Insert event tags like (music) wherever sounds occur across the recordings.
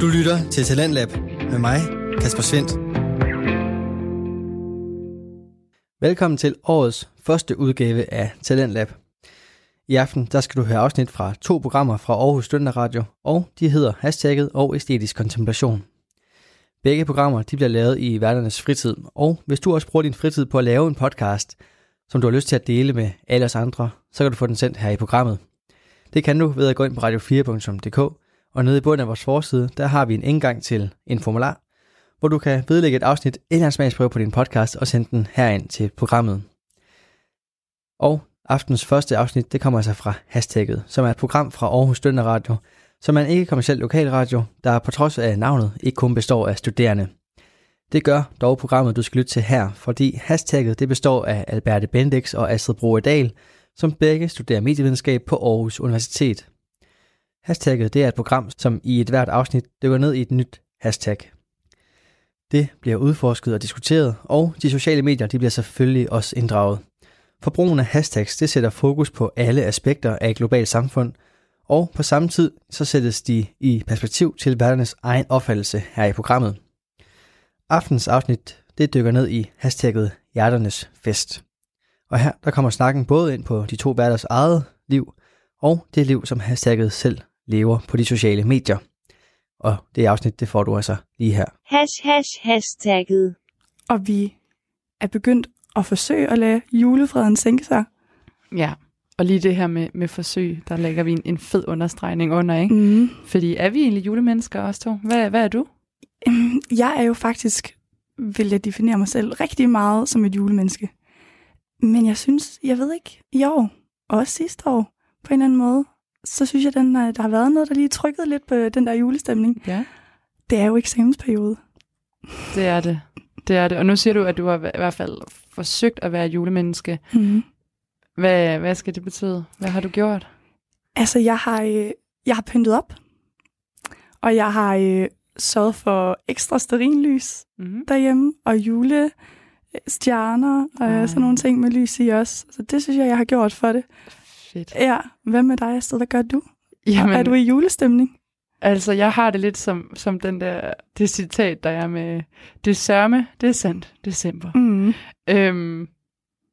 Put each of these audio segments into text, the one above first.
Du lytter til Talentlab med mig, Kasper Svendt. Velkommen til årets første udgave af Talentlab. I aften der skal du høre afsnit fra to programmer fra Aarhus Studenter Radio, og de hedder Hashtagget og Æstetisk Kontemplation. Begge programmer de bliver lavet i hverdagens fritid, og hvis du også bruger din fritid på at lave en podcast, som du har lyst til at dele med alle os andre, så kan du få den sendt her i programmet. Det kan du ved at gå ind på radio4.dk, og nede i bunden af vores forside, der har vi en indgang til en formular, hvor du kan vedlægge et afsnit eller en smagsprøve på din podcast og sende den herind til programmet. Og aftens første afsnit, det kommer altså fra Hashtagget, som er et program fra Aarhus Stønder Radio, som er en ikke-kommersiel lokalradio, der på trods af navnet ikke kun består af studerende. Det gør dog programmet, du skal lytte til her, fordi hashtagget det består af Alberte Bendix og Astrid Broedal, som begge studerer medievidenskab på Aarhus Universitet. Hashtagget det er et program, som i et hvert afsnit dykker ned i et nyt hashtag. Det bliver udforsket og diskuteret, og de sociale medier de bliver selvfølgelig også inddraget. For brugen af hashtags det sætter fokus på alle aspekter af et globalt samfund, og på samme tid så sættes de i perspektiv til verdens egen opfattelse her i programmet. Aftens afsnit det dykker ned i hashtagget Hjerternes Fest. Og her der kommer snakken både ind på de to værters eget liv, og det liv, som hashtagget selv lever på de sociale medier. Og det afsnit, det får du altså lige her. Hash, hash, hashtagget. Og vi er begyndt at forsøge at lade julefreden sænke sig. Ja, og lige det her med, med forsøg, der lægger vi en, en fed understregning under, ikke? Mm. Fordi er vi egentlig julemennesker også to? Hvad, hvad er du? Øhm, Jeg er jo faktisk, vil jeg definere mig selv, rigtig meget som et julemenneske. Men jeg synes, jeg ved ikke, i år, og også sidste år, på en eller anden måde, så synes jeg, den, er- der har været noget, der lige trykket lidt på den der julestemning. Ja. Det er jo eksamensperiode. Det er det. Det er det. Og nu siger du, at du har i hvert fald forsøgt at være julemenneske. Mm. Hvad, hvad skal det betyde? Hvad har du gjort? Altså, jeg har, øh, jeg har pyntet op, og jeg har øh, sørget for ekstra sterinlys Mm-hmm. derhjemme, og julestjerner, og Ej. øh, sådan nogle ting med lys i også. Så det synes jeg, jeg har gjort for det. Fedt. Ja, hvad med dig, Astrid? Hvad gør du? Jamen, er du i julestemning? altså, jeg har det lidt som, som den der, det citat, der er med, det sørme, det er sandt, december. Mm. Øhm,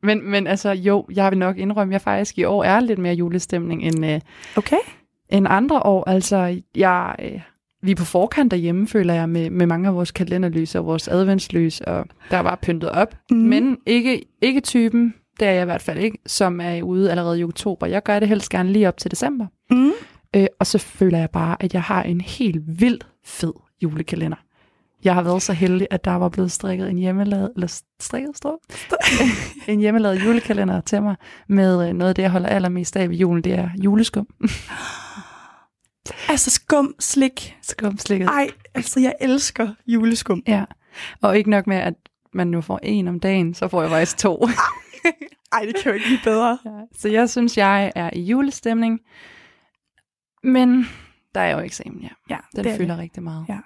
men, men altså, jo, jeg vil nok indrømme, at jeg faktisk i år er lidt mere julestemning end, øh, Okay. end andre år. Altså, jeg, øh, vi er på forkant derhjemme, føler jeg, med, med mange af vores kalenderlys og vores adventslys, og der var pyntet op. Mm. Men ikke, ikke typen, det er jeg i hvert fald ikke, som er ude allerede i oktober. Jeg gør det helst gerne lige op til december. Mm. Øh, og så føler jeg bare, at jeg har en helt vildt fed julekalender. Jeg har været så heldig, at der var blevet strikket en hjemmelavet, eller strikket, står (laughs) en hjemmelavet julekalender til mig, med øh, noget af det, jeg holder allermest af ved julen, det er juleskum. Altså skum, slik. Skumslikket. Ej, altså jeg elsker juleskum. Ja. Og ikke nok med, at man nu får en om dagen, så får jeg faktisk to. Ej, det kan jo ikke blive bedre. (laughs) ja. Så jeg synes, jeg er i julestemning. Men der er jo eksamen, ja. Ja, Den det er fylder det. rigtig meget. Ja.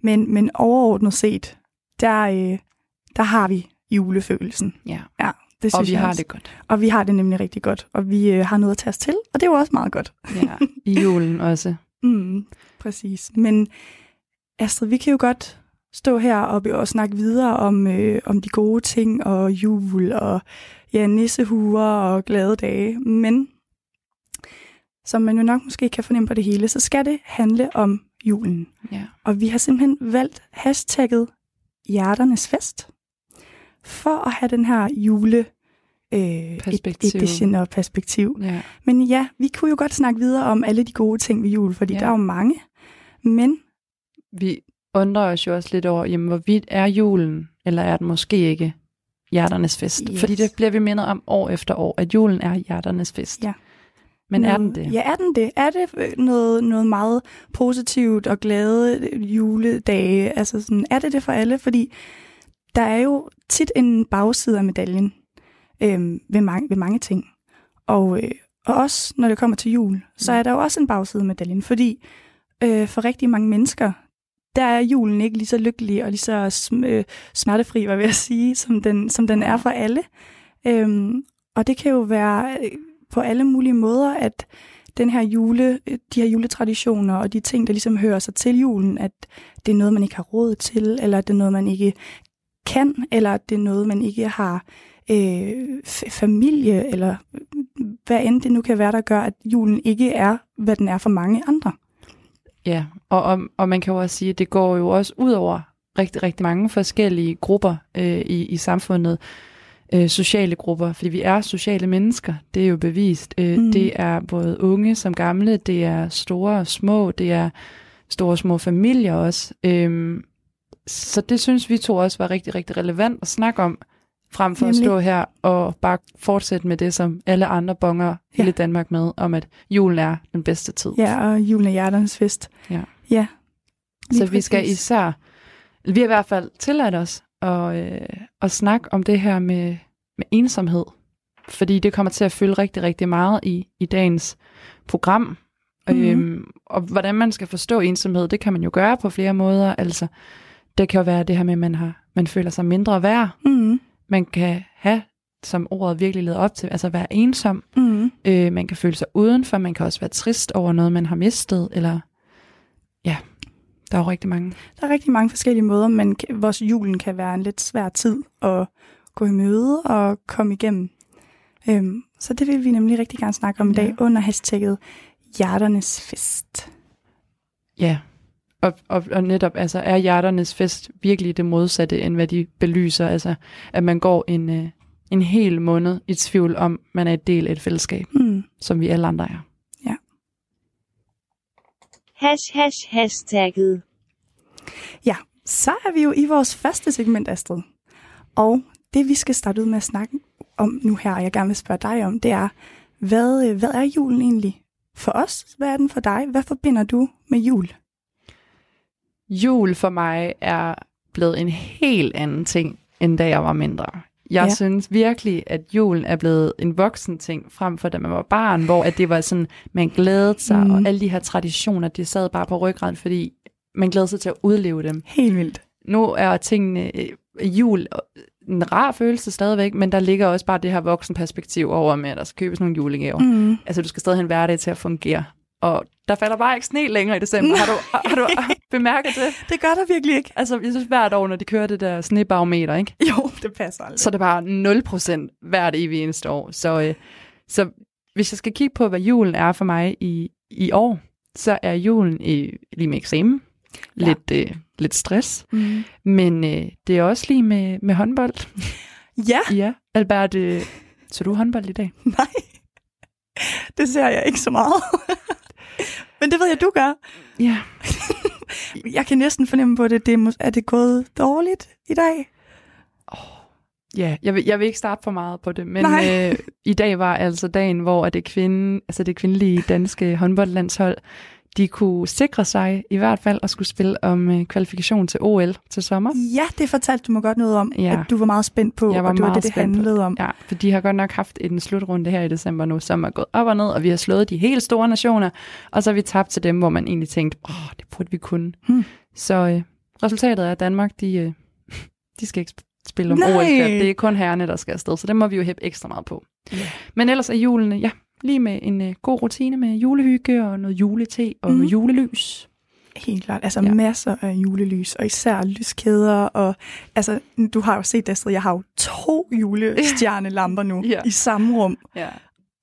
Men, men overordnet set, der, øh, der har vi julefølelsen. ja. Ja, det synes Og vi jeg har også. det godt. Og vi har det nemlig rigtig godt. Og vi øh, har noget at tage os til, og det er jo også meget godt. Ja. I julen også. (laughs) Mm, præcis. Men Astrid, vi kan jo godt stå her og, snakke videre om, øh, om de gode ting og jul og ja, nissehuer og glade dage. Men som man jo nok måske kan fornemme på det hele, så skal det handle om julen. Ja. Og vi har simpelthen valgt hashtagget Hjerternes Fest for at have den her jule øh, Perspektiv. edition og perspektiv. ja. Men ja, vi kunne jo godt snakke videre om alle de gode ting ved jul, fordi ja. der er jo mange. Men Vi undrer os jo også lidt over, jamen, hvorvidt er julen, eller er den måske ikke hjerternes fest? Yes. Fordi det bliver vi mindet om år efter år, at julen er hjerternes fest. Ja. Men er den det? Ja, er den det? Er det øh, noget, noget meget positivt og glade øh, juledage? Altså sådan, er det det for alle? Fordi der er jo tit en bagside af medaljen øh, ved, mange, ved mange ting. Og, øh, og også når det kommer til jul, så Mm. er der jo også en bagside af medaljen. Fordi øh, for rigtig mange mennesker, der er julen ikke lige så lykkelig og lige så sm- øh, smertefri, hvad vil jeg sige, som den, som den er for alle. Øhm, og det kan jo være øh, på alle mulige måder, at den her jule, øh, de her juletraditioner og de ting, der ligesom hører sig til julen, at det er noget, man ikke har råd til, eller det er noget, man ikke kan, eller at det er noget, man ikke har øh, f- familie, eller øh, hvad end det nu kan være, der gør, at julen ikke er, hvad den er for mange andre. Ja, og, og, og man kan jo også sige, at det går jo også ud over rigtig, rigtig mange forskellige grupper øh, i, i samfundet. Øh, sociale grupper, fordi vi er sociale mennesker, det er jo bevist. Øh, Mm. Det er både unge som gamle, det er store og små, det er store og små familier også. Øh, så det synes vi to også var rigtig, rigtig relevant at snakke om, frem for Nemlig. at stå her og bare fortsætte med det, som alle andre bonger Ja. hele Danmark med, om at julen er den bedste tid. Ja, og julen er hjerternes fest. Ja. ja Så lige vi skal præcis. især, vi har i hvert fald tilladt os at, øh, at snakke om det her med, med ensomhed. Fordi det kommer til at fylde rigtig, rigtig meget i, i dagens program. Mhm. Mm-hmm. Øhm, og hvordan man skal forstå ensomhed, det kan man jo gøre på flere måder. Altså, det kan jo være det her med, at man, har, man føler sig mindre værd. Mm, Man kan have, som ordet virkelig leder op til, altså være ensom. mm, Øh, man kan føle sig udenfor, man kan også være trist over noget, man har mistet, eller ja, der er jo rigtig mange. Der er rigtig mange forskellige måder, men vores julen kan være en lidt svær tid at gå i møde og komme igennem. Øhm, så det vil vi nemlig rigtig gerne snakke om i Ja. dag under hashtagget Hjerternes Fest. Ja, og, og, og netop altså, er hjerternes fest virkelig det modsatte, end hvad de belyser. Altså, at man går en, øh, en hel måned i tvivl om, man er et del af et fællesskab, Mm. som vi alle andre er. Hash hash hashtagget. Ja, så er vi jo i vores første segment, Astrid. Og det vi skal starte ud med at snakke om nu her, og jeg gerne vil spørge dig om, det er, hvad, øh, hvad er julen egentlig for os? Hvad er den for dig? Hvad forbinder du med jul? Jul for mig er blevet en helt anden ting, end da jeg var mindre. Jeg Ja. synes virkelig, at julen er blevet en voksen ting, frem for da man var barn, hvor at det var sådan, man glædede sig, Mm. og alle de her traditioner, de sad bare på ryggraden, fordi man glædede sig til at udleve dem. Helt vildt. Nu er tingene øh, jul en rar følelse stadigvæk, men der ligger også bare det her voksenperspektiv over med, at der skal købes nogle julegaver. Mm. Altså, du skal stadig have en hverdag til at fungere. Og der falder bare ikke sne længere i december. Har du, (laughs) har du bemærket det? (laughs) Det gør der virkelig ikke. Altså, jeg synes hvert år, når de kører det der snebarometer, ikke? Jo, det passer aldrig. så er det bare 0% hvert evig eneste år. Så, øh, så hvis jeg skal kigge på, hvad julen er for mig i, i år, så er julen i, lige med eksamen. Ja. Lidt, øh, lidt stress. Mm. Men øh, det er også lige med, med håndbold. Ja, ja, Albert, øh, så du håndbold i dag? (laughs) nej. Det ser jeg ikke så meget. (laughs) Men det ved jeg, du gør. Ja. (laughs) Jeg kan næsten fornemme på det. det er, er det gået dårligt i dag? Ja, jeg vil, jeg vil ikke starte for meget på det, men Nej. øh, i dag var altså dagen, hvor at det, kvinde, altså det kvindelige danske håndboldlandshold, de kunne sikre sig i hvert fald at skulle spille om øh, kvalifikation til OL til sommer. Ja, det fortalte du mig godt noget om, Ja. at du var meget spændt på, Jeg var og det var det, det på handlede om. Ja, for de har godt nok haft en slutrunde her i december nu, som er gået op og ned, og vi har slået de helt store nationer, og så har vi tabt til dem, hvor man egentlig tænkte, åh, det burde vi kunne. Hmm. Så øh, resultatet er, at Danmark, de, øh, de skal ikke sp- spille om. OL. Det er kun herrerne, der skal afsted, så det må vi jo hæppe ekstra meget på. Ja. Men ellers er julen, ja, lige med en øh, god rutine med julehygge og noget julete og mm. julelys. Helt klart. Altså Ja. masser af julelys, og især lyskæder. Og, altså, du har jo set det, Astrid. Jeg har jo to julestjernelamper nu (laughs) Ja. i samme rum. Ja. Og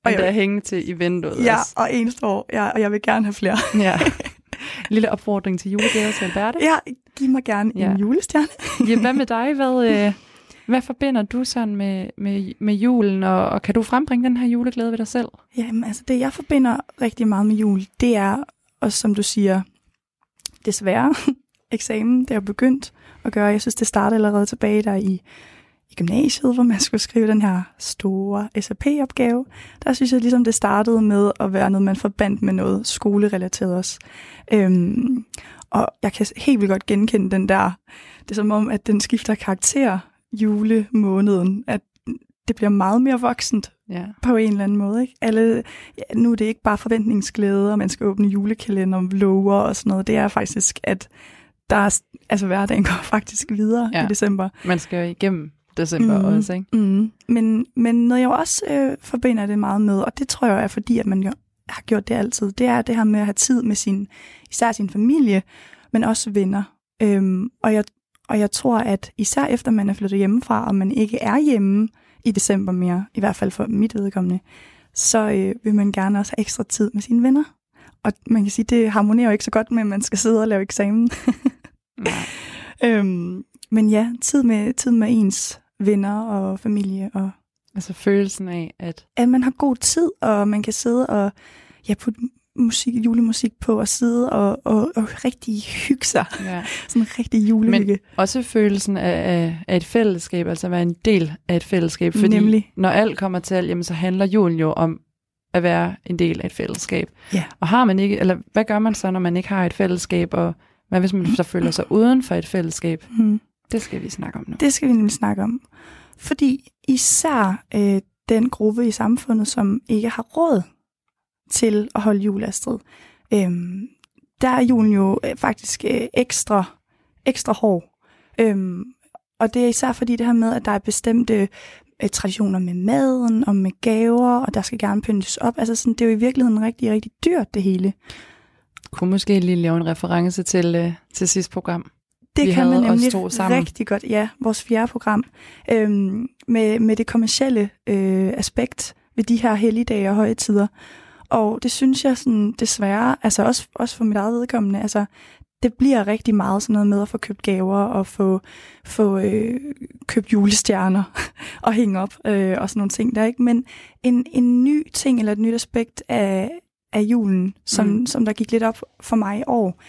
Og der er hænge til i vinduet Ja, også. og en står, ja, og jeg vil gerne have flere. Ja. (laughs) Lille opfordring til julegaver til Alberte. Ja, giv mig gerne Ja. en julestjerne. Ja, hvad med dig? Hvad, øh, hvad forbinder du sådan med, med, med julen, og, og kan du frembringe den her juleglæde ved dig selv? Jamen, altså det, jeg forbinder rigtig meget med jul, det er, også som du siger, desværre, (laughs) eksamen, det er begyndt at gøre. Jeg synes, det startede allerede tilbage der i, i gymnasiet, hvor man skulle skrive den her store SAP-opgave. Der synes jeg ligesom, det startede med at være noget, man forbandt med noget skolerelateret også. Øhm, og jeg kan helt vildt godt genkende den der, det er som om, at den skifter karakter julemåneden, at det bliver meget mere voksent Ja. på en eller anden måde. Ikke? Alle, ja, nu er det ikke bare forventningsglæde, og man skal åbne julekalender, lover og sådan noget. Det er faktisk, at der er, altså hverdagen går (laughs) faktisk videre ja. I december. Man skal jo igennem december mm. også, ikke? Mm. Men, men noget jeg også øh, forbinder det meget med, og det tror jeg er fordi, at man jo har gjort det altid, det er det her med at have tid med sin, især sin familie, men også venner. Øhm, og, jeg, og jeg tror, at især efter man er flyttet hjemmefra, og man ikke er hjemme i december mere, i hvert fald for mit vedkommende, så øh, vil man gerne også have ekstra tid med sine venner. Og man kan sige, det harmonerer jo ikke så godt med, at man skal sidde og lave eksamen. (laughs) Øhm, men ja, tid med, tid med ens venner og familie, og Altså følelsen af, at at man har god tid, og man kan sidde og ja, putte musik, julemusik på, og sidde og, og, og rigtig hygge sig. ja. (laughs) Sådan en rigtig julehygge. Men også følelsen af, af, af et fællesskab, altså at være en del af et fællesskab. Fordi Nemlig. når alt kommer til alt, jamen, så handler julen jo om at være en del af et fællesskab. Ja. Og har man ikke, eller hvad gør man så, når man ikke har et fællesskab, og hvad hvis man så (clears throat) føler sig uden for et fællesskab? Hmm. Det skal vi snakke om nu. Det skal vi nemlig snakke om. Fordi især øh, den gruppe i samfundet, som ikke har råd til at holde jul, Astrid, øh, der er julen jo øh, faktisk øh, ekstra, ekstra hård. Øh, og det er især fordi det her med, at der er bestemte øh, traditioner med maden og med gaver, og der skal gerne pyntes op. Altså sådan, det er jo i virkeligheden rigtig, rigtig dyrt, det hele. Kunne måske lige lave en reference til, øh, til sidste program. Det Vi kan man nemlig rigtig godt. Ja, vores fjerde program. Øhm, med, med det kommercielle øh, aspekt ved de her helligdage og højtider. Og det synes jeg sådan, desværre, altså også, også for mit eget vedkommende, altså det bliver rigtig meget sådan noget med at få købt gaver og få, få øh, købt julestjerner (laughs) og hænge op øh, og sådan nogle ting der, ikke? Men en, en ny ting eller et nyt aspekt af, af julen, som, Mm. som der gik lidt op for mig i år,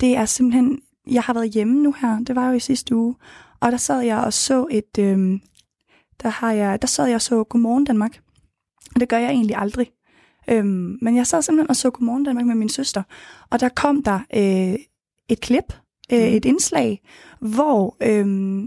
det er simpelthen, jeg har været hjemme nu her, det var jo i sidste uge, og der sad jeg og så et, øhm, der, har jeg, der sad jeg og så Godmorgen Danmark, og det gør jeg egentlig aldrig. Øhm, men jeg sad simpelthen og så Godmorgen Danmark med min søster, og der kom der øh, et klip, øh, Mm. et indslag, hvor øh,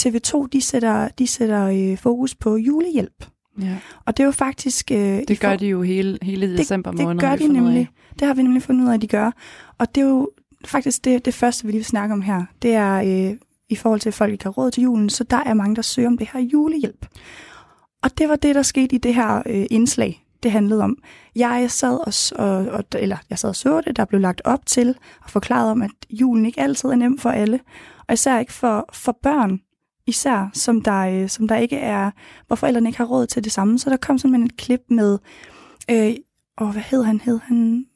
TV2 de sætter, de sætter øh, fokus på julehjælp. Ja. Og det er jo faktisk... Øh, Det gør for- de jo hele, hele december det måned. gør har vi de nemlig. Det har vi nemlig fundet ud af, at de gør. Og det er jo faktisk det, det første, vi lige vil snakke om her. Det er øh, i forhold til, at folk ikke har råd til julen, så der er mange, der søger om det her julehjælp. Og det var det, der skete i det her øh, indslag, det handlede om. Jeg sad og, og, og, eller jeg sad og så det, der blev lagt op til og forklaret om, at julen ikke altid er nem for alle. Og især ikke for, for børn, især som der, øh, som der ikke er, hvor forældrene ikke har råd til det samme. Så der kom simpelthen et klip med, øh, og hvad hed han? Hed han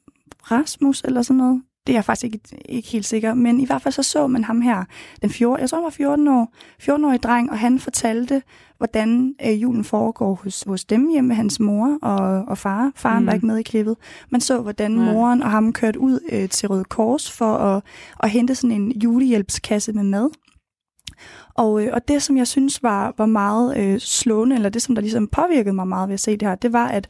Rasmus eller sådan noget? Det er jeg faktisk ikke, ikke helt sikker, men i hvert fald så så man ham her, den 14, jeg tror han var 14 år, 14-årig dreng, og han fortalte, hvordan øh, julen foregår hos, hos dem hjemme med hans mor og, og far. Faren Mm. var ikke med i klippet. Man så, hvordan Nej. moren og ham kørte ud øh, til Røde Kors for at, at hente sådan en julehjælpskasse med mad. Og, øh, og det, som jeg synes var, var meget øh, slående, eller det, som der ligesom påvirkede mig meget ved at se det her, det var, at,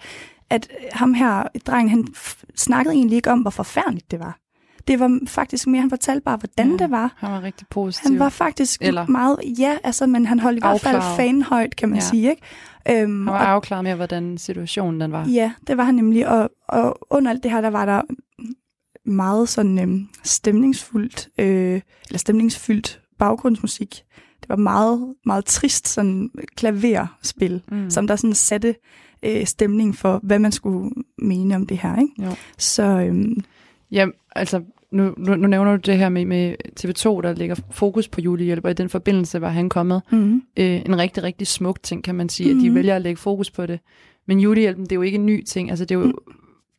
at ham her, drengen, han snakkede egentlig ikke om, hvor forfærdeligt det var. Det var faktisk mere, han fortalte bare, hvordan Ja, det var. Han var rigtig positiv. Han var faktisk Eller- meget, ja, altså, men han holdt i hvert fald fanhøjt, kan man Ja. sige, ikke? Øhm, han var og, afklaret med, hvordan situationen den var. ja, det var han nemlig, og, og under alt det her, der var der meget sådan øhm, stemningsfuldt, øh, eller stemningsfyldt baggrundsmusik. Det var meget, meget trist sådan klaverspil, mm. som der sådan satte øh, stemning for, hvad man skulle mene om det her, ikke? Jo. Så øhm, Ja, altså, nu, nu, nu nævner du det her med, med TV2, der lægger fokus på julehjælp, og i den forbindelse var han kommet. mm, Øh, en rigtig, rigtig smuk ting, kan man sige, mm-hmm. at de Mhm. vælger at lægge fokus på det. Men julehjælpen, det er jo ikke en ny ting. Altså, det er jo, Mm.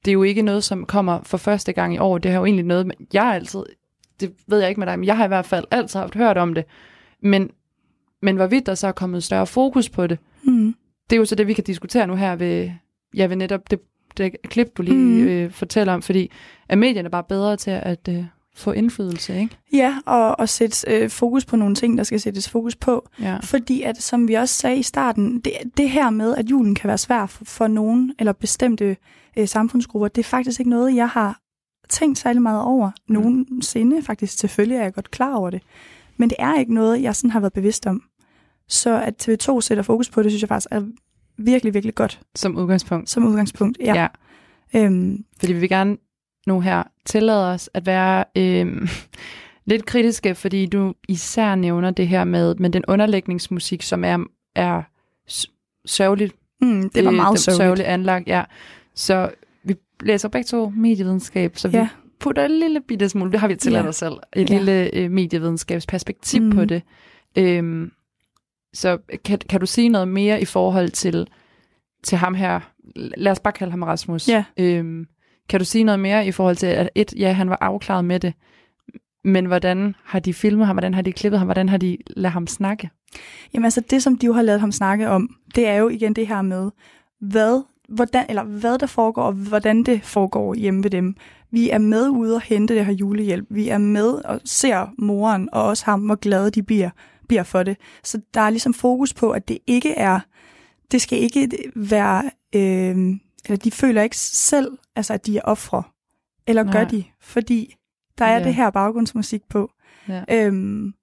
det er jo ikke noget, som kommer for første gang i år. Det har jo egentlig noget, jeg altid, det ved jeg ikke med dig, men jeg har i hvert fald altid haft hørt om det. Men, men hvorvidt der så er kommet større fokus på det, mm, det er jo så det, vi kan diskutere nu her ved, ja, ved netop det, det klip, du lige Mhm. øh, fortæller om, fordi er medierne bare bedre til at øh, få indflydelse, ikke? ja, og, og sætte øh, fokus på nogle ting, der skal sættes fokus på. Ja. Fordi at, som vi også sagde i starten, det, det her med, at julen kan være svær for, for nogen eller bestemte øh, samfundsgrupper, det er faktisk ikke noget, jeg har tænkt særlig meget over Mm. nogensinde. Faktisk selvfølgelig er jeg godt klar over det. Men det er ikke noget, jeg sådan har været bevidst om. Så at TV2 sætter fokus på det, synes jeg faktisk er virkelig, virkelig godt Som udgangspunkt. som udgangspunkt. Ja. ja. Øhm, Fordi vi vil gerne nu her tillade os at være øh, (laughs) lidt kritiske, fordi du især nævner det her med, med den underlægningsmusik, som er, er sørgeligt mm, det var øh, meget sørgeligt. sørgeligt anlagt. Ja. Så vi læser begge to medievidenskab, så vi Ja. putter en lille bitte smule, det har vi tilladt Ja. os selv, et Ja. lille øh, medievidenskabsperspektiv mm. på det. Øhm, så kan, kan du sige noget mere i forhold til, til ham her, lad os bare kalde ham Rasmus. Ja. Øhm, kan du sige noget mere i forhold til, at et, ja, han var afklaret med det, men hvordan har de filmet ham, hvordan har de klippet ham, hvordan har de ladet ham snakke? Jamen altså, det som de jo har lavet ham snakke om, det er jo igen det her med, hvad, hvordan, eller hvad der foregår, og hvordan det foregår hjemme ved dem. Vi er med ude og hente det her julehjælp. Vi er med og ser moren og også ham, hvor glade de bliver, bliver for det. Så der er ligesom fokus på, at det ikke er, det skal ikke være, øh, eller de føler ikke selv, altså at de er ofre. Eller gør Nej. de, fordi der er Ja. det her baggrundsmusik på. Ja. Øhm,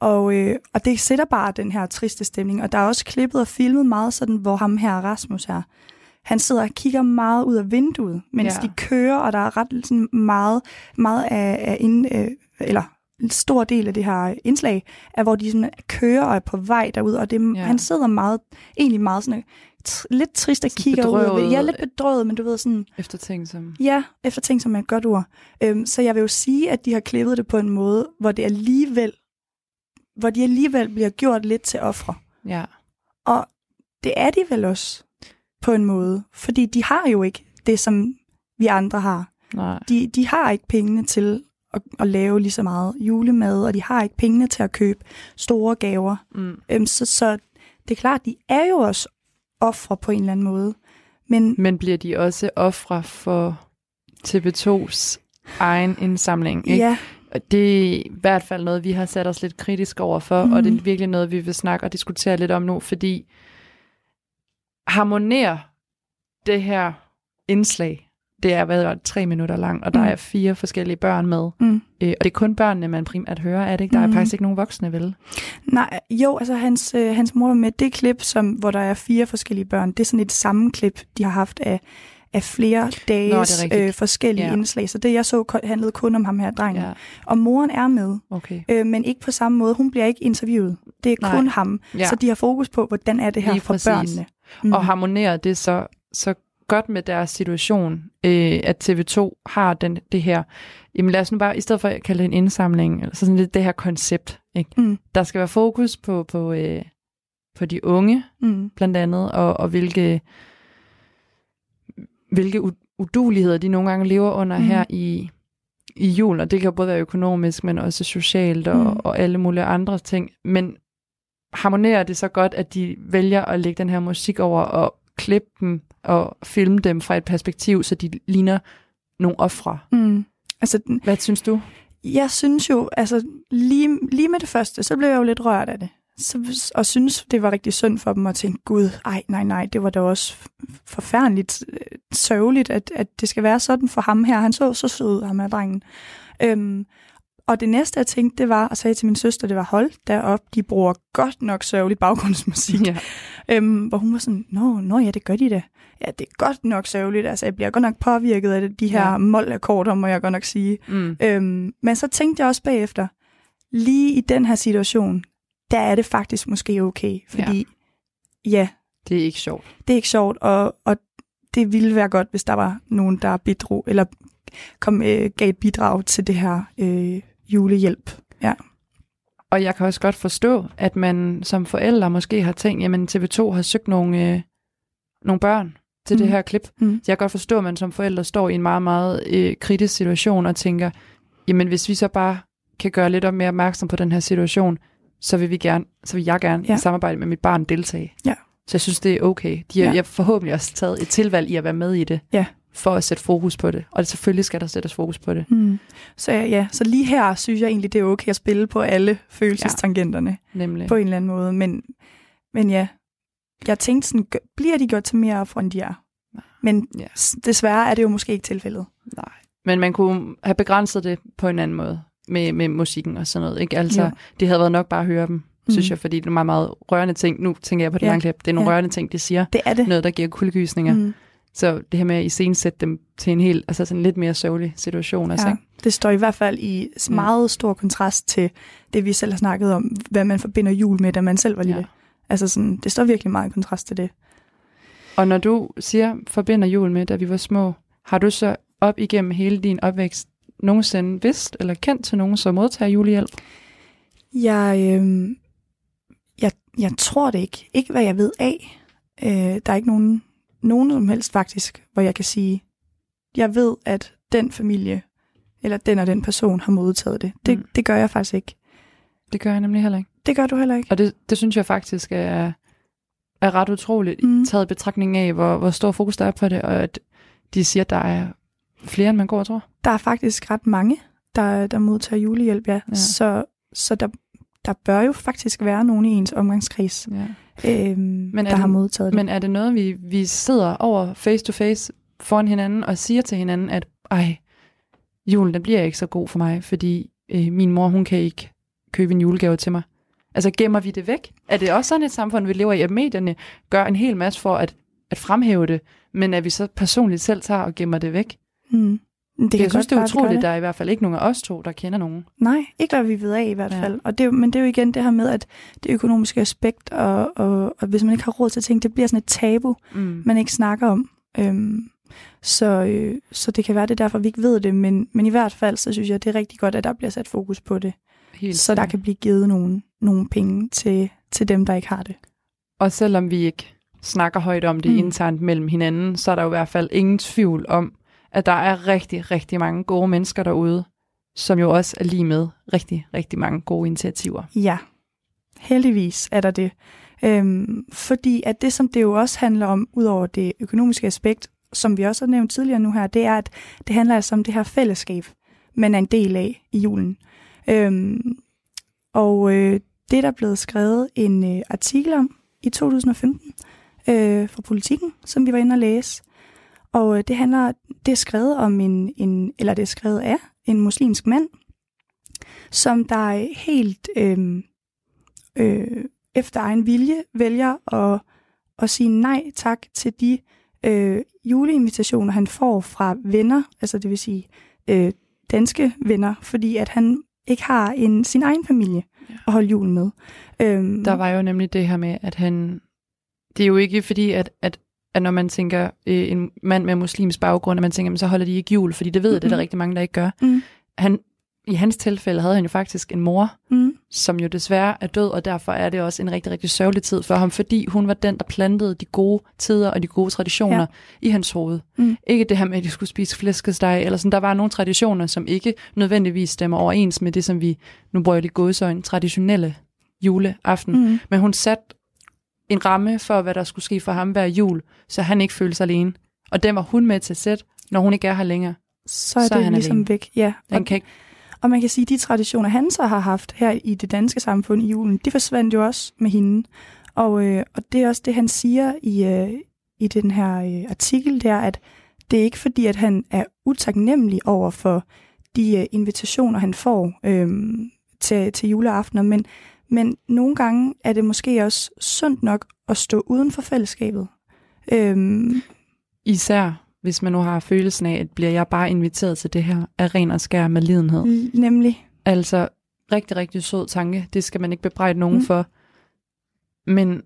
og, øh, og det sætter bare den her triste stemning. Og der er også klippet og filmet meget sådan, hvor ham her, Rasmus her, han sidder og kigger meget ud af vinduet, mens ja. de kører, og der er ret sådan meget, meget af, af ind, øh, eller en stor del af det her indslag, er, hvor de sådan kører og er på vej derud, og det, Ja. han sidder meget, egentlig meget sådan, lidt trist og Sådan kigger ud. Ja, lidt bedrøvet, men du ved sådan, Efter ting som... Ja, efter ting som er et godt ord. Øhm, så jeg vil jo sige, at de har klippet det på en måde, hvor det alligevel, hvor de alligevel bliver gjort lidt til ofre. Ja. Og det er de vel også på en måde, fordi de har jo ikke det, som vi andre har. Nej. De, de har ikke pengene til at, at lave lige så meget julemad, og de har ikke pengene til at købe store gaver. Mm. Øhm, så, så det er klart, de er jo også ofre på en eller anden måde. Men Men bliver de også ofre for TV2's egen indsamling? Ikke? ja, Og det er i hvert fald noget, vi har sat os lidt kritisk over for, mm. og det er Mhm. virkelig noget, vi vil snakke og diskutere lidt om nu, fordi harmonerer det her indslag, det er hvad tre minutter lang, og der Mm. er fire forskellige børn med, mm. øh, og det er kun børnene, man primært hører, er det ikke? Der er Mhm. faktisk ikke nogen voksne, vel? Nej, jo, altså hans, øh, hans mor var med. Det klip, som, hvor der er fire forskellige børn, det er sådan et sammenklip, de har haft af, af flere dages rigtigt. øh, forskellige Ja. indslag. Så det, jeg så, handlede kun om ham her, drengen. Ja. Og moren er med, okay. øh, men ikke på samme måde. Hun bliver ikke interviewet. Det er Nej. kun ham. Ja. Så de har fokus på, hvordan er det her Lige for præcis. børnene. Mm. Og harmonerer det så, så godt med deres situation, øh, at TV2 har den, det her, jamen lad os nu bare, i stedet for at kalde det en indsamling, eller så sådan lidt det her koncept, ikke? Mm. der skal være fokus på, på, øh, på de unge, Mm. blandt andet, og, og hvilke, hvilke uduligheder de nogle gange lever under mm. her i, i jul, og det kan både være økonomisk, men også socialt og, mm. og alle mulige andre ting. Men harmonerer det så godt, at de vælger at lægge den her musik over og klippe dem og filme dem fra et perspektiv, så de ligner nogle ofre. Mm. Altså, Hvad synes du? jeg synes jo, altså lige, lige med det første, så blev jeg jo lidt rørt af det. Så, og synes, det var rigtig synd for dem at tænke, gud, ej, nej, nej, det var da også forfærdeligt øh, sørgeligt, at, at det skal være sådan for ham her. Han så så sød ud, ham her drengen. Øhm, og det næste, jeg tænkte, det var, og sagde til min søster, det var, hold derop, de bruger godt nok sørgeligt baggrundsmusik. (laughs) Ja. Øhm, hvor hun var sådan, nå, nå ja, det gør de da. Ja, det er godt nok sørgeligt. Altså, jeg bliver godt nok påvirket af det, de her ja. mål-akkorder, må jeg godt nok sige. Mm. Øhm, men så tænkte jeg også bagefter, lige i den her situation, der er det faktisk måske okay, fordi ja, ja Det er ikke sjovt. det er ikke sjovt, og, og det ville være godt, hvis der var nogen, der bidrog, eller kom, øh, gav et bidrag til det her øh, julehjælp. Ja. Og jeg kan også godt forstå, at man som forældre måske har tænkt, jamen TV2 har søgt nogle, øh, nogle børn til mm. det her klip. Mm. Så jeg kan godt forstå, at man som forældre står i en meget, meget øh, kritisk situation og tænker, jamen hvis vi så bare kan gøre lidt op mere opmærksom på den her situation, så vil vi gerne, så vil jeg gerne ja. I samarbejde med mit barn deltage. Ja. Så jeg synes, det er okay. De har Ja. jeg forhåbentlig også taget et tilvalg i at være med i det, Ja. For at sætte fokus på det. Og selvfølgelig skal der sættes fokus på det, Mm. Så ja, så lige her synes jeg egentlig, det er okay at spille på alle følelsestangenterne. nemlig. på en eller anden måde. Men, men ja, jeg tænkte sådan, bliver de gjort til mere ofre, end de er? Men Ja. s- desværre er det jo måske ikke tilfældet. Nej. Men man kunne have begrænset det på en anden måde med, med musikken og sådan noget. Ikke? Altså, Jo. det havde været nok bare at høre dem, mm. synes jeg, fordi det er meget, meget rørende ting. Nu tænker jeg på det Ja. lange klip. Det er nogle Ja. rørende ting, de siger. Det er det. Noget, der giver kuldegysninger. Mm. Så det her med at iscenesætte dem til en helt, altså sådan lidt mere sørgelig situation. Altså, Ja. ikke? Det står i hvert fald i meget stor kontrast til det, vi selv har snakket om, hvad man forbinder jul med, da man selv var lille. Ja. Altså sådan, det står virkelig meget i kontrast til det. Og når du siger, forbinder jul med, da vi var små, Har du så op igennem hele din opvækst nogensinde vidst eller kendt til nogen, som modtager julehjælp? Jeg, øh, jeg, jeg tror det ikke. Ikke hvad jeg ved af. Øh, der er ikke nogen, nogen som helst faktisk, hvor jeg kan sige, jeg ved, at den familie, eller den og den person har modtaget det. Det, Mm. det gør jeg faktisk ikke. Det gør jeg nemlig heller ikke. Det gør du heller ikke. Og det, det synes jeg faktisk er, er ret utroligt, Mm. taget betragtning af, hvor, hvor stor fokus der er på det, og at de siger, at der er flere, end man går og tror. Der er faktisk ret mange, der, der modtager julehjælp. Ja. ja. Så, så der, der bør jo faktisk være nogen i ens omgangskreds, Ja. Øhm, Men er der har det- modtaget det. Men er det noget, vi, vi sidder over face to face foran hinanden og siger til hinanden, at ej, julen den bliver ikke så god for mig, fordi øh, min mor, hun kan ikke købe en julegave til mig. Altså gemmer vi det væk? Er det også sådan et samfund, vi lever i, at medierne gør en hel masse for at, at fremhæve det, men at vi så personligt selv tager og gemmer det væk? Mm. Det Det jeg synes, det er utroligt, der er i hvert fald ikke nogen af os to, der kender nogen. Nej, ikke hvad vi ved af i hvert Ja. fald. Og det, men det er jo igen det her med, at det økonomiske aspekt, og, og, og hvis man ikke har råd til ting, det bliver sådan et tabu, Mm. man ikke snakker om. Øhm, så, øh, så det kan være, det er derfor, vi ikke ved det, men, men i hvert fald, så synes jeg, det er rigtig godt, at der bliver sat fokus på det, Helt så der kan blive givet nogle, nogle penge til, til dem, der ikke har det. Og selvom vi ikke snakker højt om det mm. internt mellem hinanden, så er der jo i hvert fald ingen tvivl om, at der er rigtig, rigtig mange gode mennesker derude, som jo også er lige med rigtig, rigtig mange gode initiativer. Ja, heldigvis er der det. Øhm, fordi at det, som det jo også handler om, ud over det økonomiske aspekt, som vi også har nævnt tidligere nu her, det er, at det handler altså om det her fællesskab, man er en del af i julen. Øhm, og øh, det er der blevet skrevet en øh, artikel om i 2015 øh, fra Politiken, som vi var inde og læse. Og øh, det handler, det er skrevet om en, en, eller det er skrevet af en muslimsk mand, som der er helt øh, øh, efter egen vilje vælger at, at sige nej tak til de øh, juleinvitationer, han får fra venner, altså det vil sige øh, danske venner, fordi at han ikke har en sin egen familie Ja. at holde julen med. Øhm, Der var jo nemlig det her med, at han... Det er jo ikke fordi, at, at, at når man tænker øh, en mand med muslims baggrund, at man tænker, "Men så holder de ikke jul, fordi det ved jeg, det er der rigtig mange, der ikke gør. Mm. Han, I hans tilfælde havde han jo faktisk en mor, mm, som jo desværre er død, og derfor er det også en rigtig, rigtig sørgelig tid for ham, fordi hun var den, der plantede de gode tider og de gode traditioner Ja. i hans hoved. Mm. Ikke det her med, at de skulle spise flæskesteg, eller sådan. Der var nogle traditioner, som ikke nødvendigvis stemmer overens med det, som vi, nu bruger jeg lige gåsøjne, traditionelle juleaften. Mm. mm, Men hun satte en ramme for, hvad der skulle ske for ham hver jul, så han ikke følte sig alene. Og den var hun med til at sætte, når hun ikke er her længere. så er Så er det han ligesom alene. væk. Ja. Den Og, kan ikke, og man kan sige, at de traditioner, han så har haft her i det danske samfund i julen, de forsvandt jo også med hende. Og, øh, og det er også det, han siger i, øh, i den her øh, artikel, det er, at det er ikke fordi, at han er utaknemmelig over for de øh, invitationer, han får øh, til, til juleaftener, men, men nogle gange er det måske også sundt nok at stå uden for fællesskabet. Øhm, især hvis man nu har følelsen af, at bliver jeg bare inviteret til det her af ren og skær med lidenhed. nemlig. Altså, rigtig, rigtig sød tanke. Det skal man ikke bebrejde nogen Mm. for. Men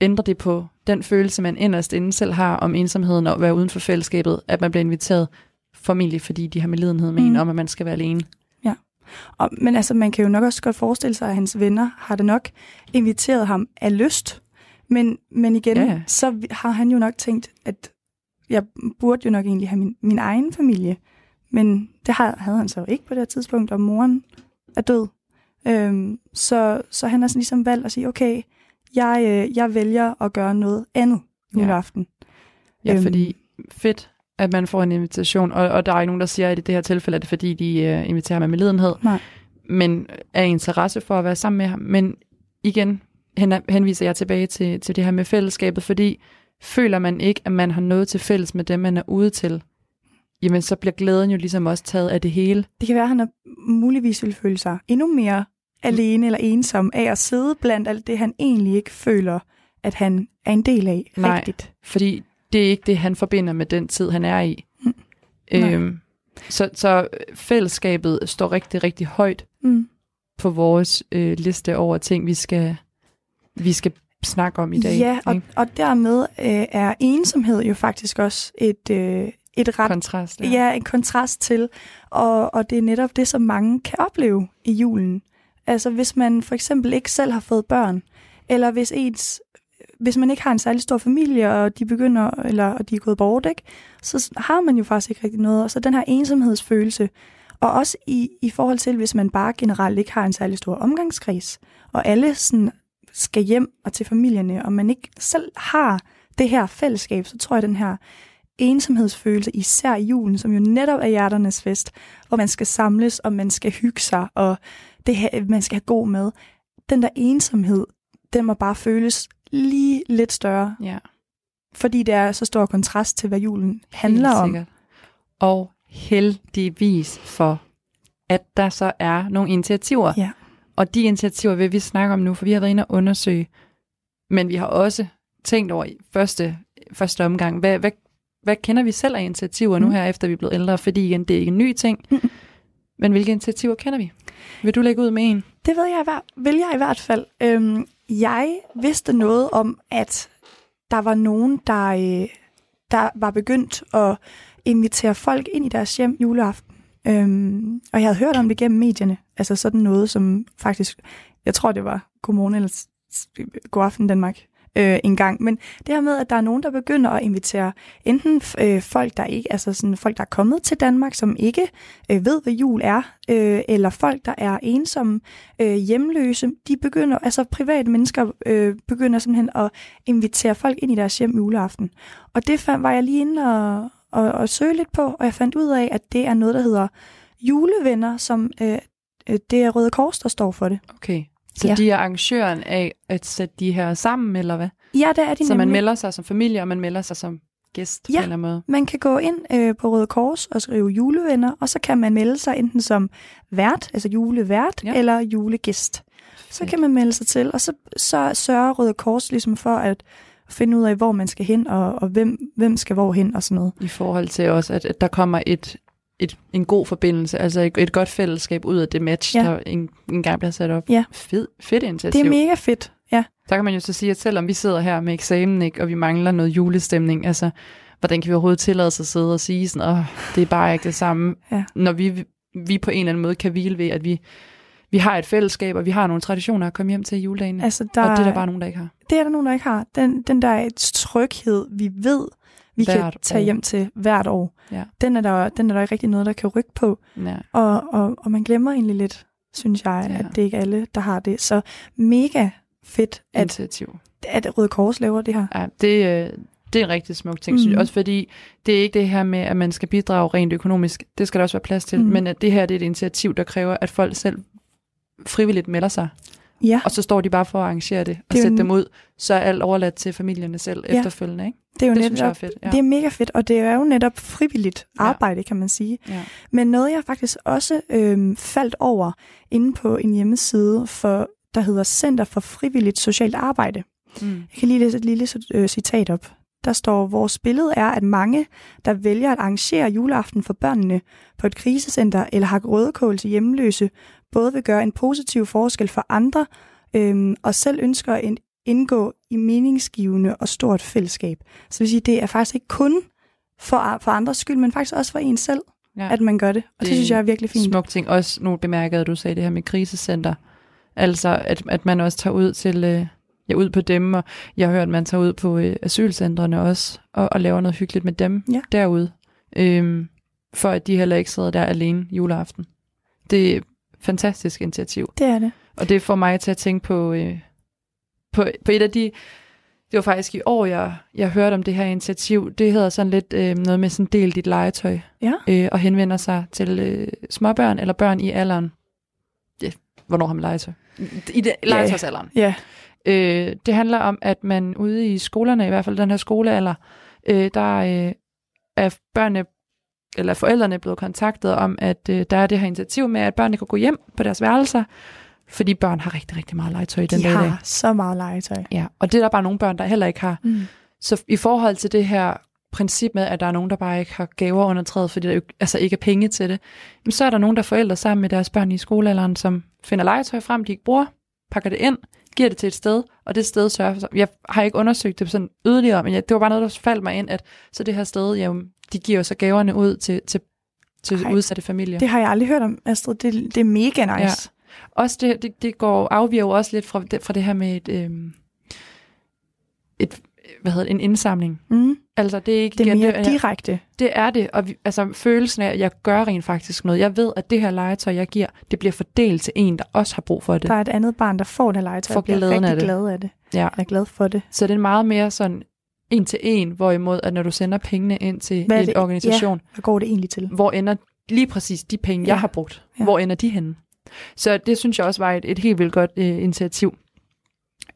ændrer det på den følelse, man inderst inden selv har om ensomheden og at være uden for fællesskabet, at man bliver inviteret formentlig, fordi de har med lidenhed med. Mm. en om, at man skal være alene. Og, men altså, man kan jo nok også godt forestille sig, at hans venner har det nok inviteret ham af lyst. Men, men igen, Ja, ja. ja. så har han jo nok tænkt, at jeg burde jo nok egentlig have min, min egen familie. Men det havde han så ikke på det her tidspunkt, og moren er død. Øhm, så, så han har sådan ligesom valgt at sige, okay, jeg, øh, jeg vælger at gøre noget andet Ja. juleaften. Ja, Øhm. øhm. fordi fedt, at man får en invitation, og, og der er ikke nogen, der siger, at i det her tilfælde er det, fordi de uh, inviterer mig med lidenhed, Nej. men er interesse for at være sammen med ham. Men igen hen, henviser jeg tilbage til, til det her med fællesskabet, fordi føler man ikke, at man har noget til fælles med dem, man er ude til, jamen så bliver glæden jo ligesom også taget af det hele. Det kan være, at han er, muligvis vil føle sig endnu mere alene eller ensom af at sidde blandt alt det, han egentlig ikke føler, at han er en del af Nej. rigtigt. Fordi det er ikke det, han forbinder med den tid, han er i. Mm. Øhm, så, så fællesskabet står rigtig, rigtig højt Mm. på vores øh, liste over ting, vi skal, vi skal snakke om i dag. Ja, og, ikke? og dermed øh, er ensomhed jo faktisk også et, øh, et ret Kontrast. ja. ja, en kontrast til, og, og det er netop det, som mange kan opleve i julen. Altså hvis man for eksempel ikke selv har fået børn, eller hvis ens hvis man ikke har en særlig stor familie, og de begynder, eller og de er gået bort, ikke? så har man jo faktisk ikke rigtig noget. Og så den her ensomhedsfølelse, og også i, i forhold til, hvis man bare generelt ikke har en særlig stor omgangskreds, og alle sådan skal hjem og til familierne, og man ikke selv har det her fællesskab, så tror jeg, den her ensomhedsfølelse, især i julen, som jo netop er hjerternes fest, hvor man skal samles, og man skal hygge sig, og det her, man skal have god med. Den der ensomhed, den må bare føles lige lidt større, ja. fordi det er så stor kontrast til, hvad julen handler om. Og heldigvis for, at der så er nogle initiativer. Ja. Og de initiativer vil vi snakke om nu, for vi har været inde og undersøge. Men vi har også tænkt over i første, første omgang, hvad, hvad, hvad kender vi selv af initiativer mm. nu her, efter vi er blevet ældre? Fordi igen, det er ikke en ny ting. Mm. Men hvilke initiativer kender vi? Vil du lægge ud med en? Det ved jeg, vil jeg i hvert fald. Øhm, jeg vidste noget om, at der var nogen, der, øh, der var begyndt at invitere folk ind i deres hjem juleaften. Øhm, og jeg havde hørt om det gennem medierne. Altså sådan noget, som faktisk, jeg tror det var Godmorgen eller Godaften God aften Danmark øh, en gang. Men det her med, at der er nogen, der begynder at invitere enten øh, folk, der ikke, altså sådan folk, der er kommet til Danmark, som ikke øh, ved, hvad jul er, øh, eller folk, der er ensomme, øh, hjemløse, de begynder, altså private mennesker øh, begynder simpelthen at invitere folk ind i deres hjem juleaften. Og det fandt, var jeg lige inde og, og, og søge lidt på, og jeg fandt ud af, at det er noget, der hedder julevenner, som øh, øh det er Røde Kors, der står for det. Okay. Så Ja. de er arrangøren af at sætte de her sammen, eller hvad? Ja, det er de Så man nemlig. melder sig som familie, og man melder sig som gæst på Ja. en eller anden måde. Man kan gå ind øh, på Røde Kors og skrive julevenner, og så kan man melde sig enten som vært, altså julevært, Ja. ja. eller julegæst. Så kan man melde sig til, og så, så sørger Røde Kors ligesom for at finde ud af, hvor man skal hen, og, og hvem, hvem skal hvor hen, og sådan noget. I forhold til også, at, at der kommer et, et, en god forbindelse, altså et, et godt fællesskab ud af det match, Ja. der en, en gang bliver sat op. Ja. Fed, fedt initiativ. Det er mega fedt, ja. Så kan man jo så sige, at selvom vi sidder her med eksamen, ikke, og vi mangler noget julestemning, altså, hvordan kan vi overhovedet tillade sig at sidde og sige sådan, åh, det er bare ikke det samme, Ja. når vi, vi på en eller anden måde kan hvile ved, at vi, vi har et fællesskab, og vi har nogle traditioner at komme hjem til i juledagen. Altså, der, og det er der bare nogen, der ikke har. det er der nogen, der ikke har. Den, den der er tryghed, vi ved, vi kan Hvert tage år. hjem til hvert år, Ja. den, er der, den er der ikke rigtig noget, der kan rykke på. Ja. Og, og, og man glemmer egentlig lidt, synes jeg, Ja. at det ikke er alle, der har det. Så mega fedt, at, Initiativ. at Røde Kors laver det her. Ja, det, øh, det er en rigtig smuk ting, mm. synes jeg. Mhm. Også fordi, det er ikke det her med, at man skal bidrage rent økonomisk. Det skal der også være plads til. Mm. Men at det her det er et initiativ, der kræver, at folk selv frivilligt melder sig. Ja, Og så står de bare for at arrangere det og Det sætte en- dem ud. Så er alt overladt til familierne selv Ja. efterfølgende. Ikke? det er jo Det netop, synes jeg er fedt. Ja. det er mega fedt, og det er jo netop frivilligt Ja. arbejde, kan man sige. Ja. Men noget, jeg faktisk også øhm, faldt over inde på en hjemmeside, for, der hedder Center for Frivilligt Socialt Arbejde. Mm. Jeg kan lige læse et lille øh, citat op. Der står, vores billede er, at mange, der vælger at arrangere juleaften for børnene på et krisecenter eller har rødekål til hjemløse, både vil gøre en positiv forskel for andre, øhm, og selv ønsker at indgå i meningsgivende og stort fællesskab. Så det vil sige, det er faktisk ikke kun for, for andres skyld, men faktisk også for en selv, Ja. at man gør det. Og det, Det synes jeg er virkelig fint. Smuk ting. Også nu bemærkede du sagde det her med krisecenter. Altså, at, at man også tager ud til... Øh, ja, ud på dem, og jeg har hørt, at man tager ud på øh, asylcentrene også, og, og laver noget hyggeligt med dem Ja. derude, øhm, for at de heller ikke sidder der alene juleaften. Det et fantastisk initiativ, Det er det. og det får mig til at tænke på, øh, på, på et af de, det var faktisk i år, jeg, jeg hørte om det her initiativ, det hedder sådan lidt øh, noget med sådan del dit legetøj, Ja. øh, og henvender sig til øh, småbørn eller børn i alderen. Ja, hvornår har man legetøj? I det, legetøjsalderen. Ja, Øh, det handler om, at man ude i skolerne, i hvert fald den her skolealder, øh, der øh, er børnene eller forældrene blevet kontaktet om, at øh, der er det her initiativ med, at børnene kan gå hjem på deres værelser, fordi børn har rigtig, rigtig meget legetøj i den de dag. dag. har så meget legetøj. Ja, og det er der bare nogle børn, der heller ikke har. Mm. Så i forhold til det her princip med, at der er nogen, der bare ikke har gaver under træet, fordi der jo altså ikke er penge til det, jamen, så er der nogen, der er forældre sammen med deres børn i skolealderen, som finder legetøj frem, de ikke bruger, pakker det ind, giver det til et sted, og det sted sørger for sig. Jeg har ikke undersøgt det sådan yderligere, men jeg, det var bare noget, der faldt mig ind, at så det her sted, jamen, de giver så gaverne ud til, til, til Ej, udsatte familier. Det har jeg aldrig hørt om, Astrid. Det, det er mega nice. Ja. Også det, det, det går afviger jo også lidt fra det, fra det her med et, øhm, et hvad hedder det, en indsamling. Mm. Altså det er ikke Det er mere det, direkte. det er det, og vi, altså følelsen af, at jeg gør rent faktisk noget. Jeg ved, at det her legetøj, jeg giver, det bliver fordelt til en, der også har brug for det. Der er et andet barn, der får det legetøj og bliver rigtig af det. glad af det. Ja. Jeg er glad for det. Så det er meget mere sådan en til en, hvorimod at når du sender pengene ind til Hvad en organisation, Hvad går det egentlig til? hvor ender lige præcis de penge, Ja. jeg har brugt, Ja. hvor ender de henne? Så det synes jeg også var et, et helt vildt godt øh, initiativ.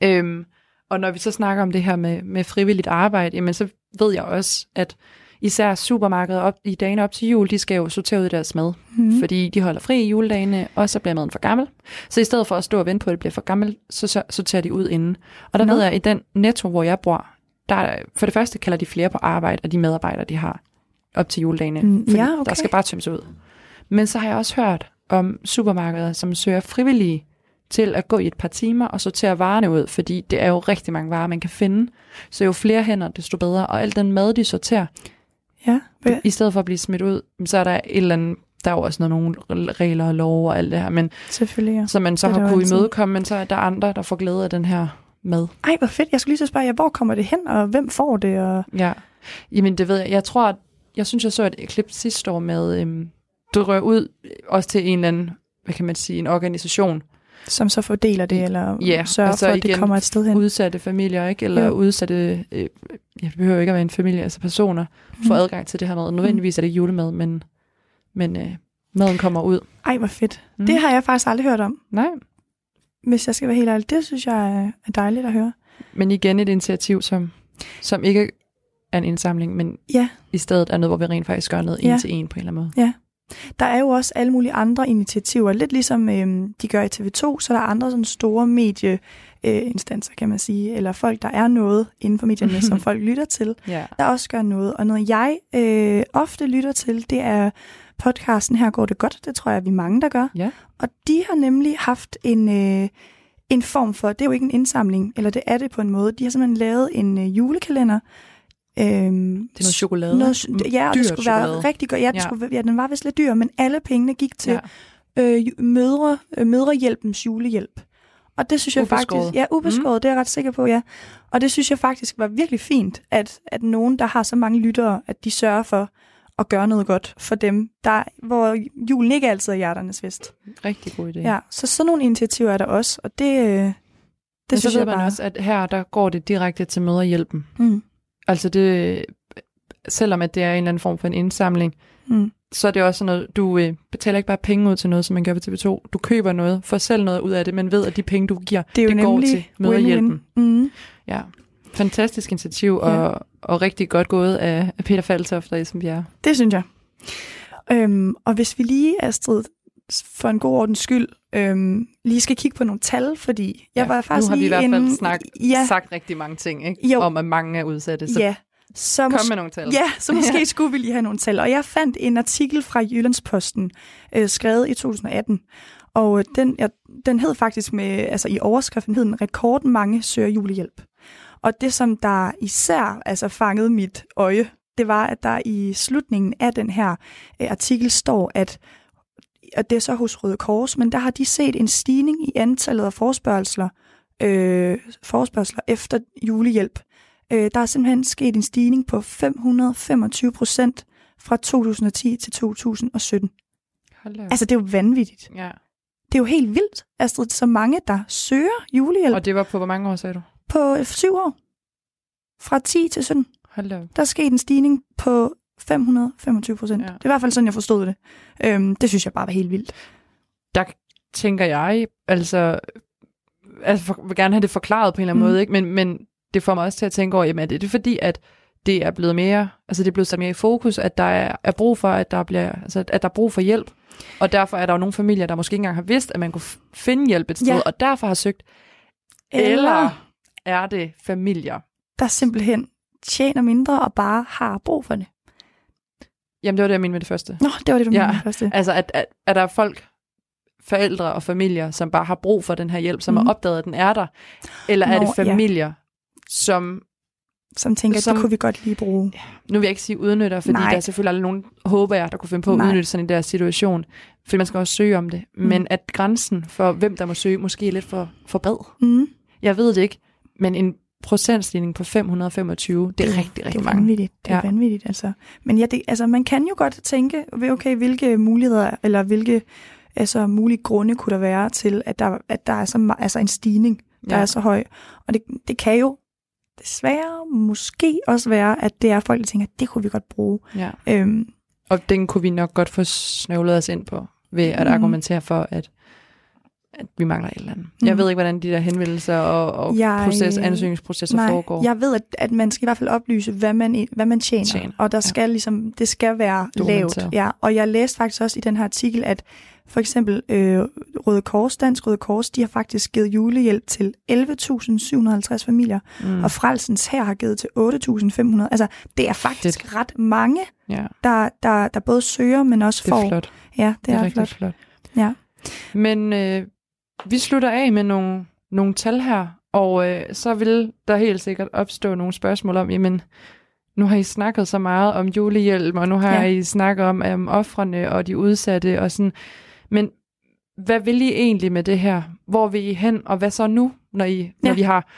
Øhm, og når vi så snakker om det her med, med frivilligt arbejde, jamen så ved jeg også, at især supermarkeder op, i dagene op til jul, de skal jo sortere ud deres mad, Mm. fordi de holder fri i juledagene, og så bliver maden for gammel. Så i stedet for at stå og vente på, at det bliver for gammel, så, så sorterer de ud inden. Og der. Nå. ved jeg, at i den netto, hvor jeg bor, der er, for det første kalder de flere på arbejde, og de medarbejdere, de har op til juledagene. Mm, ja, okay. Der skal bare tømmes ud. Men så har jeg også hørt om supermarkeder, som søger frivillige til at gå i et par timer og sortere varerne ud, fordi det er jo rigtig mange varer, man kan finde. Så jo flere hænder, desto bedre. Og al den mad, de sorterer, Ja. Hvad? i stedet for at blive smidt ud, så er der et eller andet, der er jo også nogle regler og lov og alt det her, men Selvfølgelig, ja. så man så Det har jo kunne altid. imødekomme, men så er der andre, der får glæde af den her mad. Ej, hvor fedt. Jeg skulle lige så spørge jer, hvor kommer det hen, og hvem får det? Og... Ja, jamen det ved jeg. Jeg tror, at, jeg synes, jeg så et klip sidste år med, øhm, du rører ud også til en eller anden, hvad kan man sige, en organisation, Som så fordeler det, eller Ja, sørger altså for, at det kommer et sted hen. udsatte familier, ikke? Eller Jo. udsatte, øh, jeg behøver ikke at være en familie, altså personer, får Mhm. adgang til det her mad. Nødvendigvis er det julemad, men, men øh, maden kommer ud. Ej, hvor fedt. Mm. Det har jeg faktisk aldrig hørt om, Nej, hvis jeg skal være helt ærlig. Det synes jeg er- er dejligt at høre. men igen et initiativ, som, som ikke er en indsamling, men Ja. i stedet er noget, hvor vi rent faktisk gør noget Ja. en til en på en eller anden måde. Der er jo også alle mulige andre initiativer. Lidt ligesom øhm, de gør i TV2, så er der andre sådan store medieinstanser, kan man sige. Eller folk, der er noget inden for medierne, som (laughs) folk lytter til. Ja. der også gør noget. Og noget, jeg øh, ofte lytter til, det er podcasten Her går det godt. Det tror jeg, vi er mange, der gør. Ja. Og de har nemlig haft en, øh, en form for, det er jo ikke en indsamling, eller det er det på en måde. De har simpelthen lavet en øh, julekalender. Øhm, Det er noget chokolade. Noget, ja, og det skulle være chokolade. rigtig godt. Ja, det Ja. Skulle, ja, den var vist lidt dyr, men alle pengene gik til Ja. øh, mødre, øh, mødrehjælpens julehjælp. Og det synes jeg Ubeskåret. faktisk... Ja, ubeskåret, mm. det er jeg ret sikker på, ja. Og det synes jeg faktisk var virkelig fint, at, at nogen, der har så mange lyttere, at de sørger for at gøre noget godt for dem, der, hvor julen ikke altid er hjerternes fest. Rigtig god idé. Ja, så sådan nogle initiativer er der også, og det, øh, det Det synes så ved jeg man bare... også, at her der går det direkte til møderhjælpen. Mm, Altså det, selvom at det er en eller anden form for en indsamling, mm, så er det også sådan noget, du øh, betaler ikke bare penge ud til noget, som man gør på TV2. Du køber noget, får selv noget ud af det, men ved, at de penge, du giver, det er jo det går til møderhjælpen. win-win. Mm. Ja. Fantastisk initiativ, og, Ja. og rigtig godt gået af, Peter Faltoft og Esben Det synes jeg. Øhm, og hvis vi lige, Astrid, for en god ordens skyld, øhm, lige skal kigge på nogle tal, fordi jeg var faktisk nu har vi i hvert fald inde- snak, ja, sagt rigtig mange ting, ikke? Jo. om at mange er udsatte. Så ja. Så kom med nogle tal. Ja, så måske (laughs) skulle vi lige have nogle tal. Og jeg fandt en artikel fra Jyllandsposten, øh, skrevet i 2018. Og øh, den, ja, den hed faktisk med, altså i overskriften hed den, rekordmange søger julehjælp. Og det, som der især altså fangede mit øje, det var, at der i slutningen af den her øh, artikel står, at at det er så hos Røde Kors, men der har de set en stigning i antallet af forspørgsler, øh, forspørgsler efter julehjælp. Øh, der er simpelthen sket en stigning på 525 procent fra 2010 til 2017. Hold da. op. Altså, det er jo vanvittigt. ja. Det er jo helt vildt, Astrid, så mange, der søger julehjælp Og det var på hvor mange år, sagde du? På syv år. Fra 10 til 17. Hold op. Der er sket en stigning på 525 procent. Ja. Det er i hvert fald sådan, jeg forstod det. Øhm, det synes jeg bare var helt vildt. der tænker jeg, altså, altså for, vil gerne have det forklaret på en eller anden Mm. måde, ikke? Men, men det får mig også til at tænke over, jamen er det, det er fordi, at det er blevet mere, altså det er blevet sat mere i fokus, at der er, er brug for, at der bliver, altså at der er brug for hjælp. Og derfor er der jo nogle familier, der måske ikke engang har vidst, at man kunne finde hjælp et sted, Ja. og derfor har søgt. Eller er det familier? der simpelthen tjener mindre og bare har brug for det. Jamen det var det, jeg mente med det første. Nå, det var det, du Ja. mente første. Altså, at, at, at der er folk, forældre og familier, som bare har brug for den her hjælp, som mm. Har opdaget, at den er der? Eller er Nå, det familier, ja. som som tænker, som, at det kunne vi godt lige bruge. nu vil jeg ikke sige udnytter, fordi Nej. Der er selvfølgelig aldrig nogen, håber jeg, der kunne finde på at Nej. udnytte sådan en der situation. Fordi man skal også søge om det. Mm. Men at grænsen for, hvem der må søge, måske er lidt for, for bred. Mm. Jeg ved det ikke, men en procentsligning på 525, det er rigtig, det rigtig er mange. vanvittigt. Det er Ja. vanvittigt, altså. Men ja, det, altså, man kan jo godt tænke, okay, hvilke muligheder, eller hvilke altså, mulige grunde kunne der være til, at der, at der er så, altså, en stigning, der Ja. er så høj. Og det, det kan jo desværre måske også være, at det er folk, der tænker, det kunne vi godt bruge. Ja. Øhm, Og den kunne vi nok godt få snøvlet os ind på, ved at Mhm. argumentere for, at, at vi mangler et eller andet. Mhm. Jeg ved ikke, hvordan de der henvendelser og, og Jeg- proces, ansøgningsprocesser nej, foregår. jeg ved, at, at man skal i hvert fald oplyse, hvad man, hvad man tjener. Tjener, Og der ja. skal ligesom, det skal være lavt. Ja. Og jeg læste faktisk også i den her artikel, at for eksempel øh, Røde Kors, Dansk Røde Kors, de har faktisk givet julehjælp til 11.750 familier, mm. Mm. og Frelsens her har givet til 8.500. Altså, det er faktisk Fedt. ret mange, Ja, der, der, der både søger, men også det får. er flot. Ja, det, Det er, er, rigtig flot. flot. Ja. Men øh, vi slutter af med nogle, nogle tal her, og øh, så vil der helt sikkert opstå nogle spørgsmål om, jamen, nu har I snakket så meget om julehjælp, og nu har Ja. I snakket om um, offrene og de udsatte og sådan. Men hvad vil I egentlig med det her? Hvor vil I hen, og hvad så nu, når, I, når Ja. vi har,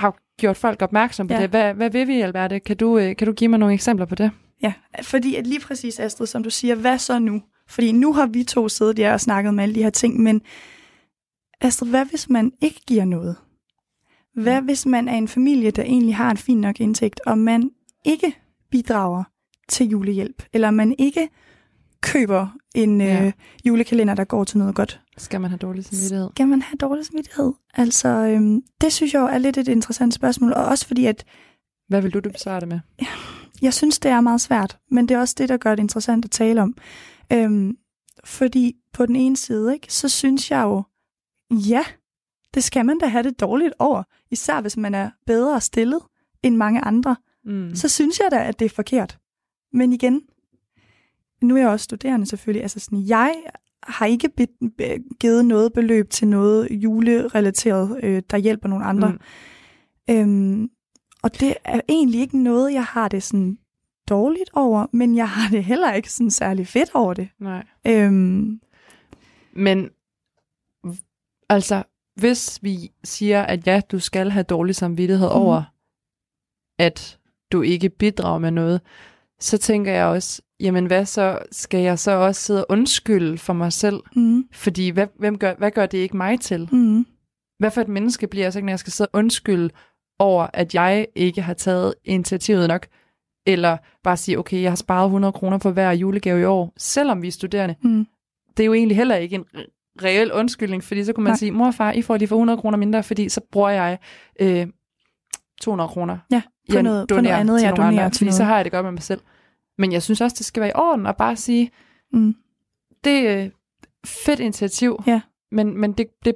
har gjort folk opmærksom på Ja. det? Hvad, hvad vil vi, Alberte? Kan du, øh, kan du give mig nogle eksempler på det? Ja, fordi at lige præcis, Astrid, som du siger, hvad så nu? Fordi nu har vi to siddet der og snakket med alle de her ting, men Astrid, hvad hvis man ikke giver noget? Hvad hvis man er en familie, der egentlig har en fin nok indtægt, og man ikke bidrager til julehjælp, eller man ikke køber en Ja. øh, julekalender, der går til noget godt? Skal man have dårlig samvittighed? Skal man have dårlig samvittighed? Altså, øhm, det synes jeg jo er lidt et interessant spørgsmål, og også fordi, at Hvad vil du, du besvare det med? jeg synes, det er meget svært, men det er også det, der gør det interessant at tale om. Øhm, fordi på den ene side, ikke, så synes jeg jo, ja, det skal man da have det dårligt over. Især hvis man er bedre stillet end mange andre. Mm. Så synes jeg da, at det er forkert. Men igen, nu er jeg også studerende selvfølgelig. Altså sådan, jeg har ikke givet noget beløb til noget julerelateret, øh, der hjælper nogle andre. Mm. Øhm, og det er egentlig ikke noget, jeg har det sådan dårligt over, men jeg har det heller ikke sådan særlig fedt over det. Nej. Øhm, Men altså, hvis vi siger, at ja, du skal have dårlig samvittighed mm. over, at du ikke bidrager med noget, så tænker jeg også, jamen hvad så, skal jeg så også sidde og undskylde for mig selv? mm, Fordi hvad, hvem gør, hvad gør det ikke mig til? mm, Hvad for et menneske bliver jeg så, ikke, når jeg skal sidde og undskylde over, at jeg ikke har taget initiativet nok? Eller bare sige, okay, jeg har sparet 100 kroner på hver julegave i år, selvom vi er studerende. mm, det er jo egentlig heller ikke en reel undskyldning, fordi så kunne man Nej. Sige, mor og far, I får lige for 100 kroner mindre, fordi så bruger jeg øh, 200 kroner. Ja, på jeg noget- på noget andet, jeg donerer andre, til fordi så noget. har jeg det godt med mig selv. Men jeg synes også, det skal være i orden at bare sige, mm. det er øh, fedt initiativ, Ja. men, men det, det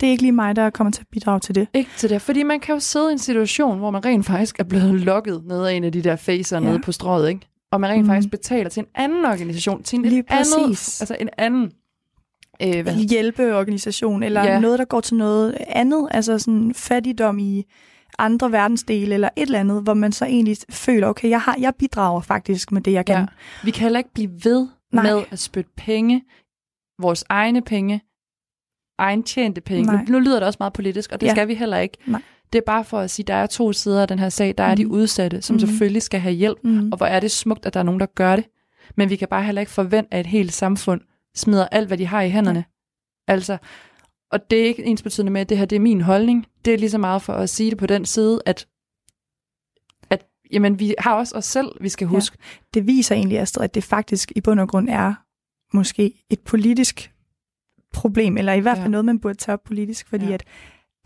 Det er ikke lige mig, der kommer til at bidrage til det. ikke til det. Fordi man kan jo sidde i en situation, hvor man rent faktisk er blevet lukket ned af en af de der facer Ja. nede på strået, ikke? Og man rent mm. faktisk betaler til en anden organisation, til en Lige præcis. altså en anden øh, hvad, Hjælpeorganisation, eller Ja. noget, der går til noget andet, altså sådan fattigdom i andre verdensdele, eller et eller andet, hvor man så egentlig føler, okay, jeg, har, jeg bidrager faktisk med det, jeg kan. Ja. Vi kan heller ikke blive ved Nej. Med at spytte penge, vores egne penge, egen tjente penge. Nej. Nu, nu lyder det også meget politisk, og det Ja. skal vi heller ikke. Nej. Det er bare for at sige, at der er to sider af den her sag. Der er de Mhm. udsatte, som Mhm. selvfølgelig skal have hjælp, Mm. og hvor er det smukt, at der er nogen, der gør det. Men vi kan bare heller ikke forvente, at et helt samfund smider alt, hvad de har i hænderne. Altså, og det er ikke ens betydende med, at det her det er min holdning. Det er lige så meget for at sige det på den side, at, at jamen, vi har også os selv, vi skal Ja. huske. det viser egentlig, Astrid, at det faktisk i bund og grund er måske et politisk problem, eller i hvert fald Ja. noget, man burde tage op politisk, fordi Ja. at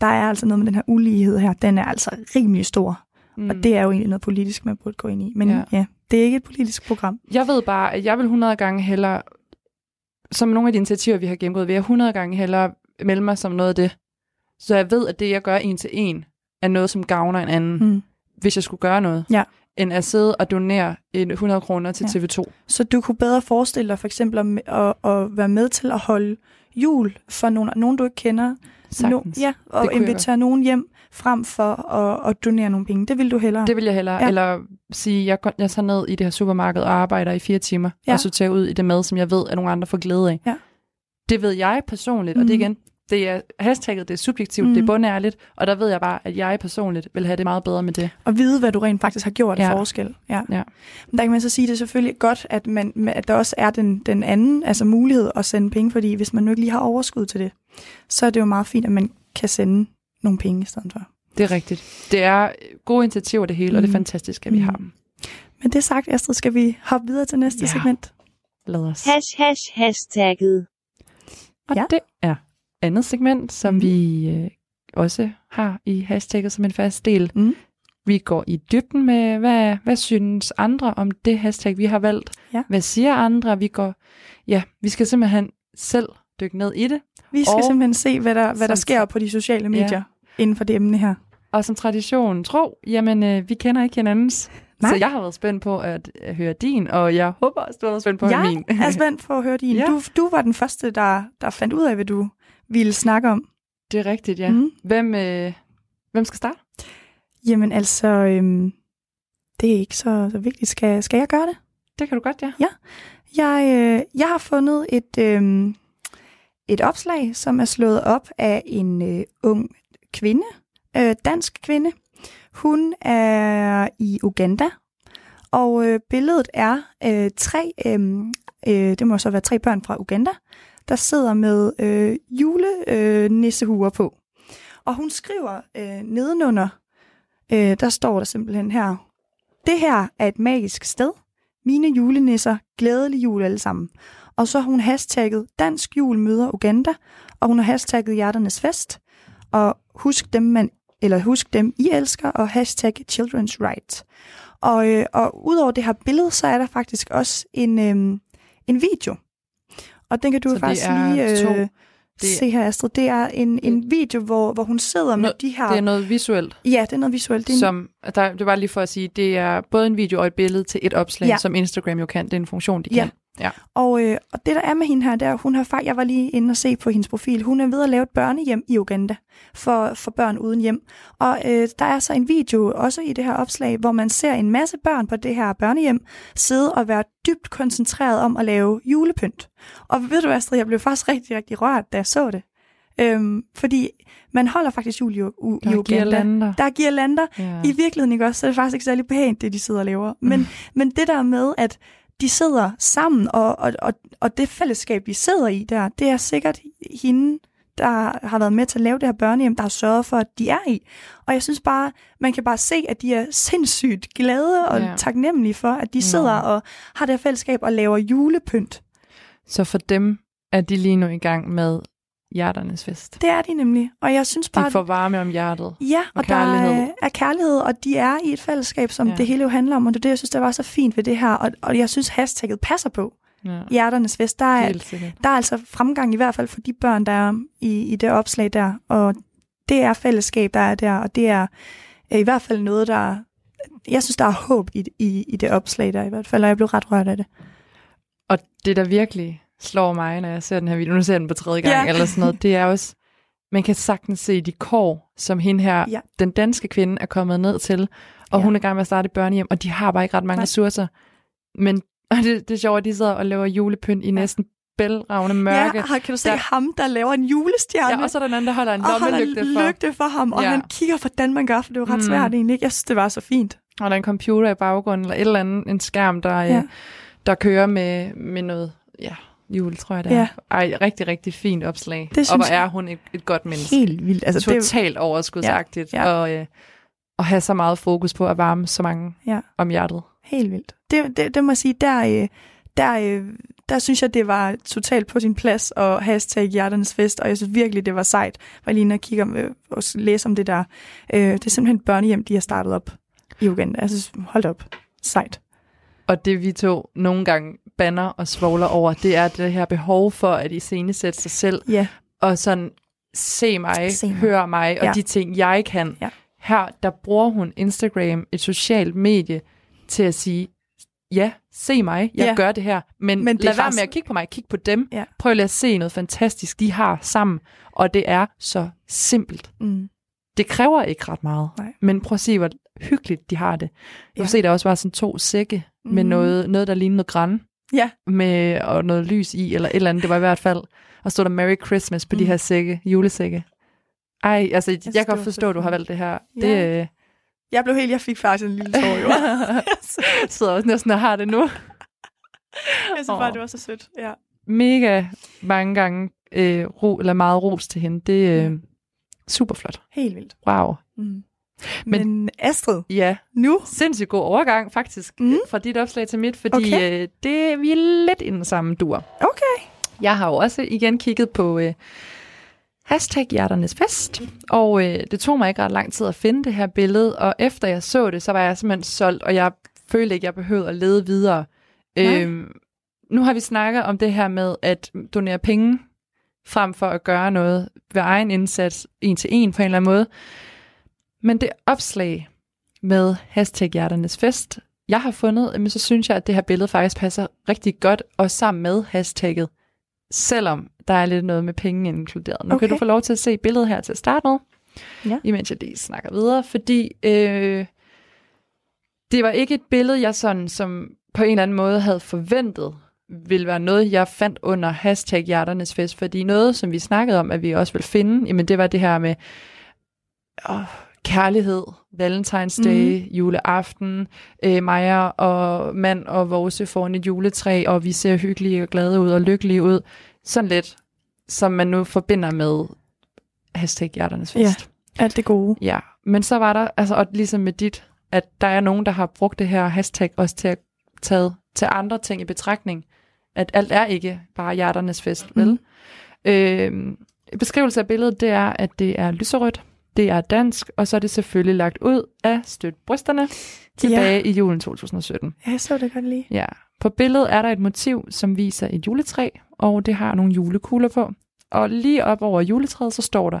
der er altså noget med den her ulighed her, den er altså rimelig stor, Mm. og det er jo egentlig noget politisk, man burde gå ind i. Men ja, Ja. ja det er ikke et politisk program. Jeg ved bare, at jeg vil 100 gange hellere, som nogle af de initiativer, vi har gennemgået, vil jeg 100 gange hellere melde mig som noget af det. Så jeg ved, at det, jeg gør en til en, er noget, som gavner en anden, mm. Hvis jeg skulle gøre noget. Ja. end at sidde og donere en 100 kroner til Ja. TV2. Så du kunne bedre forestille dig for eksempel at, at, at være med til at holde jul for nogen, nogen du ikke kender. Sagtens. No, ja, og invitere nogen hjem frem for at, at donere nogle penge. Det vil du hellere. Det vil jeg hellere. Ja. Eller sige, jeg, jeg tager ned i det her supermarked og arbejder i fire timer, Ja. og sorterer ud i det mad, som jeg ved, at nogle andre får glæde af. Ja. Det ved jeg personligt, og det Mhm. igen, det er hashtagget, det er subjektivt, mm. det er bundærligt, og der ved jeg bare, at jeg personligt vil have det meget bedre med det. at vide, hvad du rent faktisk har gjort ja. Ja. forskel. Ja. Ja. Men der kan man så sige, det er selvfølgelig godt, at, man, at der også er den, den anden altså mulighed at sende penge, fordi hvis man nu ikke lige har overskud til det, så er det jo meget fint, at man kan sende nogle penge i stedet for. Det er rigtigt. Det er gode initiativer det hele, mm. og det er Mhm. fantastisk, at vi har dem. Men det sagt, Astrid, skal vi hoppe videre til næste Ja. segment? Lad os. Hash hash hashtagget. Og Ja. det er andet segment, som mm. vi øh, også har i hashtagget som en fast del. Mhm. Vi går i dybden med, hvad, hvad synes andre om det hashtag, vi har valgt? Ja. Hvad siger andre? Vi går, ja, vi skal simpelthen selv dykke ned i det. Vi skal Og- simpelthen se, hvad der, hvad der sker på de sociale medier ja. inden for det emne her. Og som tradition tro, jamen øh, vi kender ikke hinandens. Nej. Så jeg har været spændt på at, at høre din, og jeg håber også, du har været spændt på at høre Jeg min. er (laughs) spændt på at høre din. Ja. Du, du var den første, der, der fandt ud af, hvad du ville snakke om. det er rigtigt, ja. Mm. Hvem, øh, hvem skal starte? Jamen altså, øhm, det er ikke så, så vigtigt. Skal, skal jeg gøre det? Det kan du godt, ja. Jeg, øh, jeg har fundet et, øh, et opslag, som er slået op af en øh, ung kvinde, øh, dansk kvinde. Hun er i Uganda, og øh, billedet er øh, tre, øh, øh, det må så være tre børn fra Uganda, der sidder med øh, julenissehuer øh, på. Og hun skriver øh, nedenunder, øh, der står der simpelthen her, det her er et magisk sted, mine julenisser, glædelig jul alle sammen. Og så har hun hashtagget Dansk Jul møder Uganda, og hun har hashtagget Hjerternes Fest, og husk dem, man, eller husk dem, I elsker, og hashtag Children's Right. Og, øh, og udover det her billede, så er der faktisk også en, øh, en video. Og den kan du Så faktisk lige to- øh, det- se her, Astrid. Det er en, en video, hvor, hvor hun sidder med Nå, de her... Det er noget visuelt. Ja, det er noget visuelt. Det er som, der, det var lige for at sige, det er både en video og et billede til et opslag, ja. som Instagram jo kan. Det er en funktion, de Ja. kan. Ja. Og, øh, og det, der er med hende her, er, at hun har faktisk, jeg var lige inde og se på hendes profil, hun er ved at lave et børnehjem i Uganda for, for børn uden hjem. Og øh, der er så en video også i det her opslag, hvor man ser en masse børn på det her børnehjem sidde og være dybt koncentreret om at lave julepynt. Og ved du hvad, Astrid, jeg blev faktisk rigtig, rigtig rørt, da jeg så det. Øhm, fordi man holder faktisk jul i, u- Der i Uganda. girlander. Der er girlander, Ja. i virkeligheden ikke også, så er det faktisk ikke særlig pænt, det de sidder og laver. Men, Mm. men det der med, at de sidder sammen, og, og, og, og det fællesskab, de sidder i der, det er sikkert hende, der har været med til at lave det her børnehjem, der har sørget for, at de er i. Og jeg synes bare, man kan bare se, at de er sindssygt glade og Ja. taknemmelige for, at de sidder Nå. og har det her fællesskab og laver julepynt. Så for dem er de lige nu i gang med hjerternes fest. Det er de nemlig. Og jeg synes bare, De får varme om hjertet. Ja, og, Og der er, kærlighed. og de er i et fællesskab, som ja. Det hele jo handler om, og det er det, jeg synes, der var så fint ved det her, og, og jeg synes, hashtagget passer på Ja. hjerternes fest. Der er, der er altså fremgang i hvert fald for de børn, der er i, i det opslag der, og det er fællesskab, der er der, og det er øh, i hvert fald noget, der... Jeg synes, der er håb i, i, i det opslag der i hvert fald, og jeg blev ret rørt af det. Og det, der virkelig slår mig, når jeg ser den her video, nu ser jeg den på tredje gang, Ja. eller sådan noget, det er også, man kan sagtens se de kår, som hende her, Ja. den danske kvinde, er kommet ned til, og Ja. hun er i gang med at starte børnehjem, og de har bare ikke ret mange Nej. Ressourcer. Men (laughs) og det, det er sjovt, at de sidder og laver julepynt i Ja. næsten bælragende mørke. Ja, kan du se Der- ham, der laver en julestjerne? Ja, og så er der en anden, der holder en lommelygte for, lygte for ham, og Ja. han kigger, hvordan man gør, for det er jo ret Mm. svært egentlig. ikke? Jeg synes, det var så fint. og der er en computer i baggrunden, eller et eller andet, en skærm, der, Ja. ja. der kører med, med noget, ja, jul, tror jeg det er. Ja. Ej, rigtig, rigtig fint opslag. Det og synes hvor jeg- er hun et, et godt menneske. Helt vildt. Altså, det, totalt overskudsagtigt, Ja, ja. og øh, at have så meget fokus på at varme så mange Ja. om hjertet. Helt vildt. Det, det, det må jeg sige, der, øh, der, øh, der synes jeg, det var totalt på sin plads at hashtag hjerternes fest, og jeg synes virkelig, det var sejt. Var lige inde og kigge om, øh, og læse om det der. Øh, det er simpelthen børnehjem, de har startet op i Uganda. Altså, hold op. Sejt. Og det vi to nogle gange banner og svogler over, det er det her behov for at iscenesætte sig selv, Ja, og sådan se mig, Se mig. høre mig, og Ja. de ting, jeg kan. Ja. Her, der bruger hun Instagram, et socialt medie, til at sige, ja, se mig, jeg Ja. gør det her, men, Men det lad være faktisk- med at kigge på mig, kig på dem. Ja. Prøv at se noget fantastisk, de har sammen, og det er så simpelt. Mm. Det kræver ikke ret meget, Nej. men prøv at se, hvor hyggeligt de har det. Du Ja. kan se, der også var sådan to sække med Mhm. noget, noget, der lignede noget græn, Ja. med, og noget lys i, eller et eller andet, det var i hvert fald. Og stod der Merry Christmas på mm. de her sække, julesække. Ej, altså, jeg, jeg kan godt forstå, at du har valgt det her. Ja. Det øh, Jeg blev helt, jeg fik faktisk en lille tår, jo. (laughs) jeg sidder også næsten og har det nu. (laughs) jeg synes bare, det var så sødt. Ja. Mega mange gange øh, ro, eller meget ros til hende. Det er øh, super flot. Helt vildt. Wow. Mm. Men- Men, Astrid, Ja, nu sindssygt god overgang faktisk, Mm. fra dit opslag til mit, fordi okay. øh, det, vi er lidt i den samme dur. Okay. Jeg har jo også igen kigget på øh, hashtag hjerternes fest, og øh, det tog mig ikke ret lang tid at finde det her billede, og efter jeg så det, så var jeg simpelthen solgt, og jeg følte ikke, jeg behøvede at lede videre. Nej. Øhm, nu har vi snakket om det her med at donere penge, frem for at gøre noget ved egen indsats, en til en på en eller anden måde. Men det opslag med hashtag hjerternes fest, jeg har fundet, jamen, så synes jeg, at det her billede faktisk passer rigtig godt, og sammen med hashtagget, selvom der er lidt noget med penge inkluderet. Nu okay. Kan du få lov til at se billedet her til at starte med, Ja. imens jeg lige snakker videre, fordi øh, det var ikke et billede, jeg sådan som på en eller anden måde havde forventet ville være noget, jeg fandt under hashtag hjerternes fest, fordi noget, som vi snakkede om, at vi også vil finde, jamen det var det her med åh, kærlighed, Valentine's Day, mm. juleaften, øh, mig og mand og vores foran et juletræ, og vi ser hyggelige og glade ud og lykkelige ud. Sådan lidt, som man nu forbinder med hashtag hjerternes fest. Alt det gode. Ja, men så var der, altså og ligesom med dit, at der er nogen, der har brugt det her hashtag også til at tage til andre ting i betragtning. At alt er ikke bare hjerternes fest, vel? Mhm. Øhm, beskrivelse af billedet, det er, at det er lyserødt, det er dansk, og så er det selvfølgelig lagt ud af støt brysterne tilbage i julen 2017. Ja, jeg så det godt lige. Ja, på billedet er der et motiv, som viser et juletræ, og det har nogle julekugler på. Og lige op over juletræet, så står der,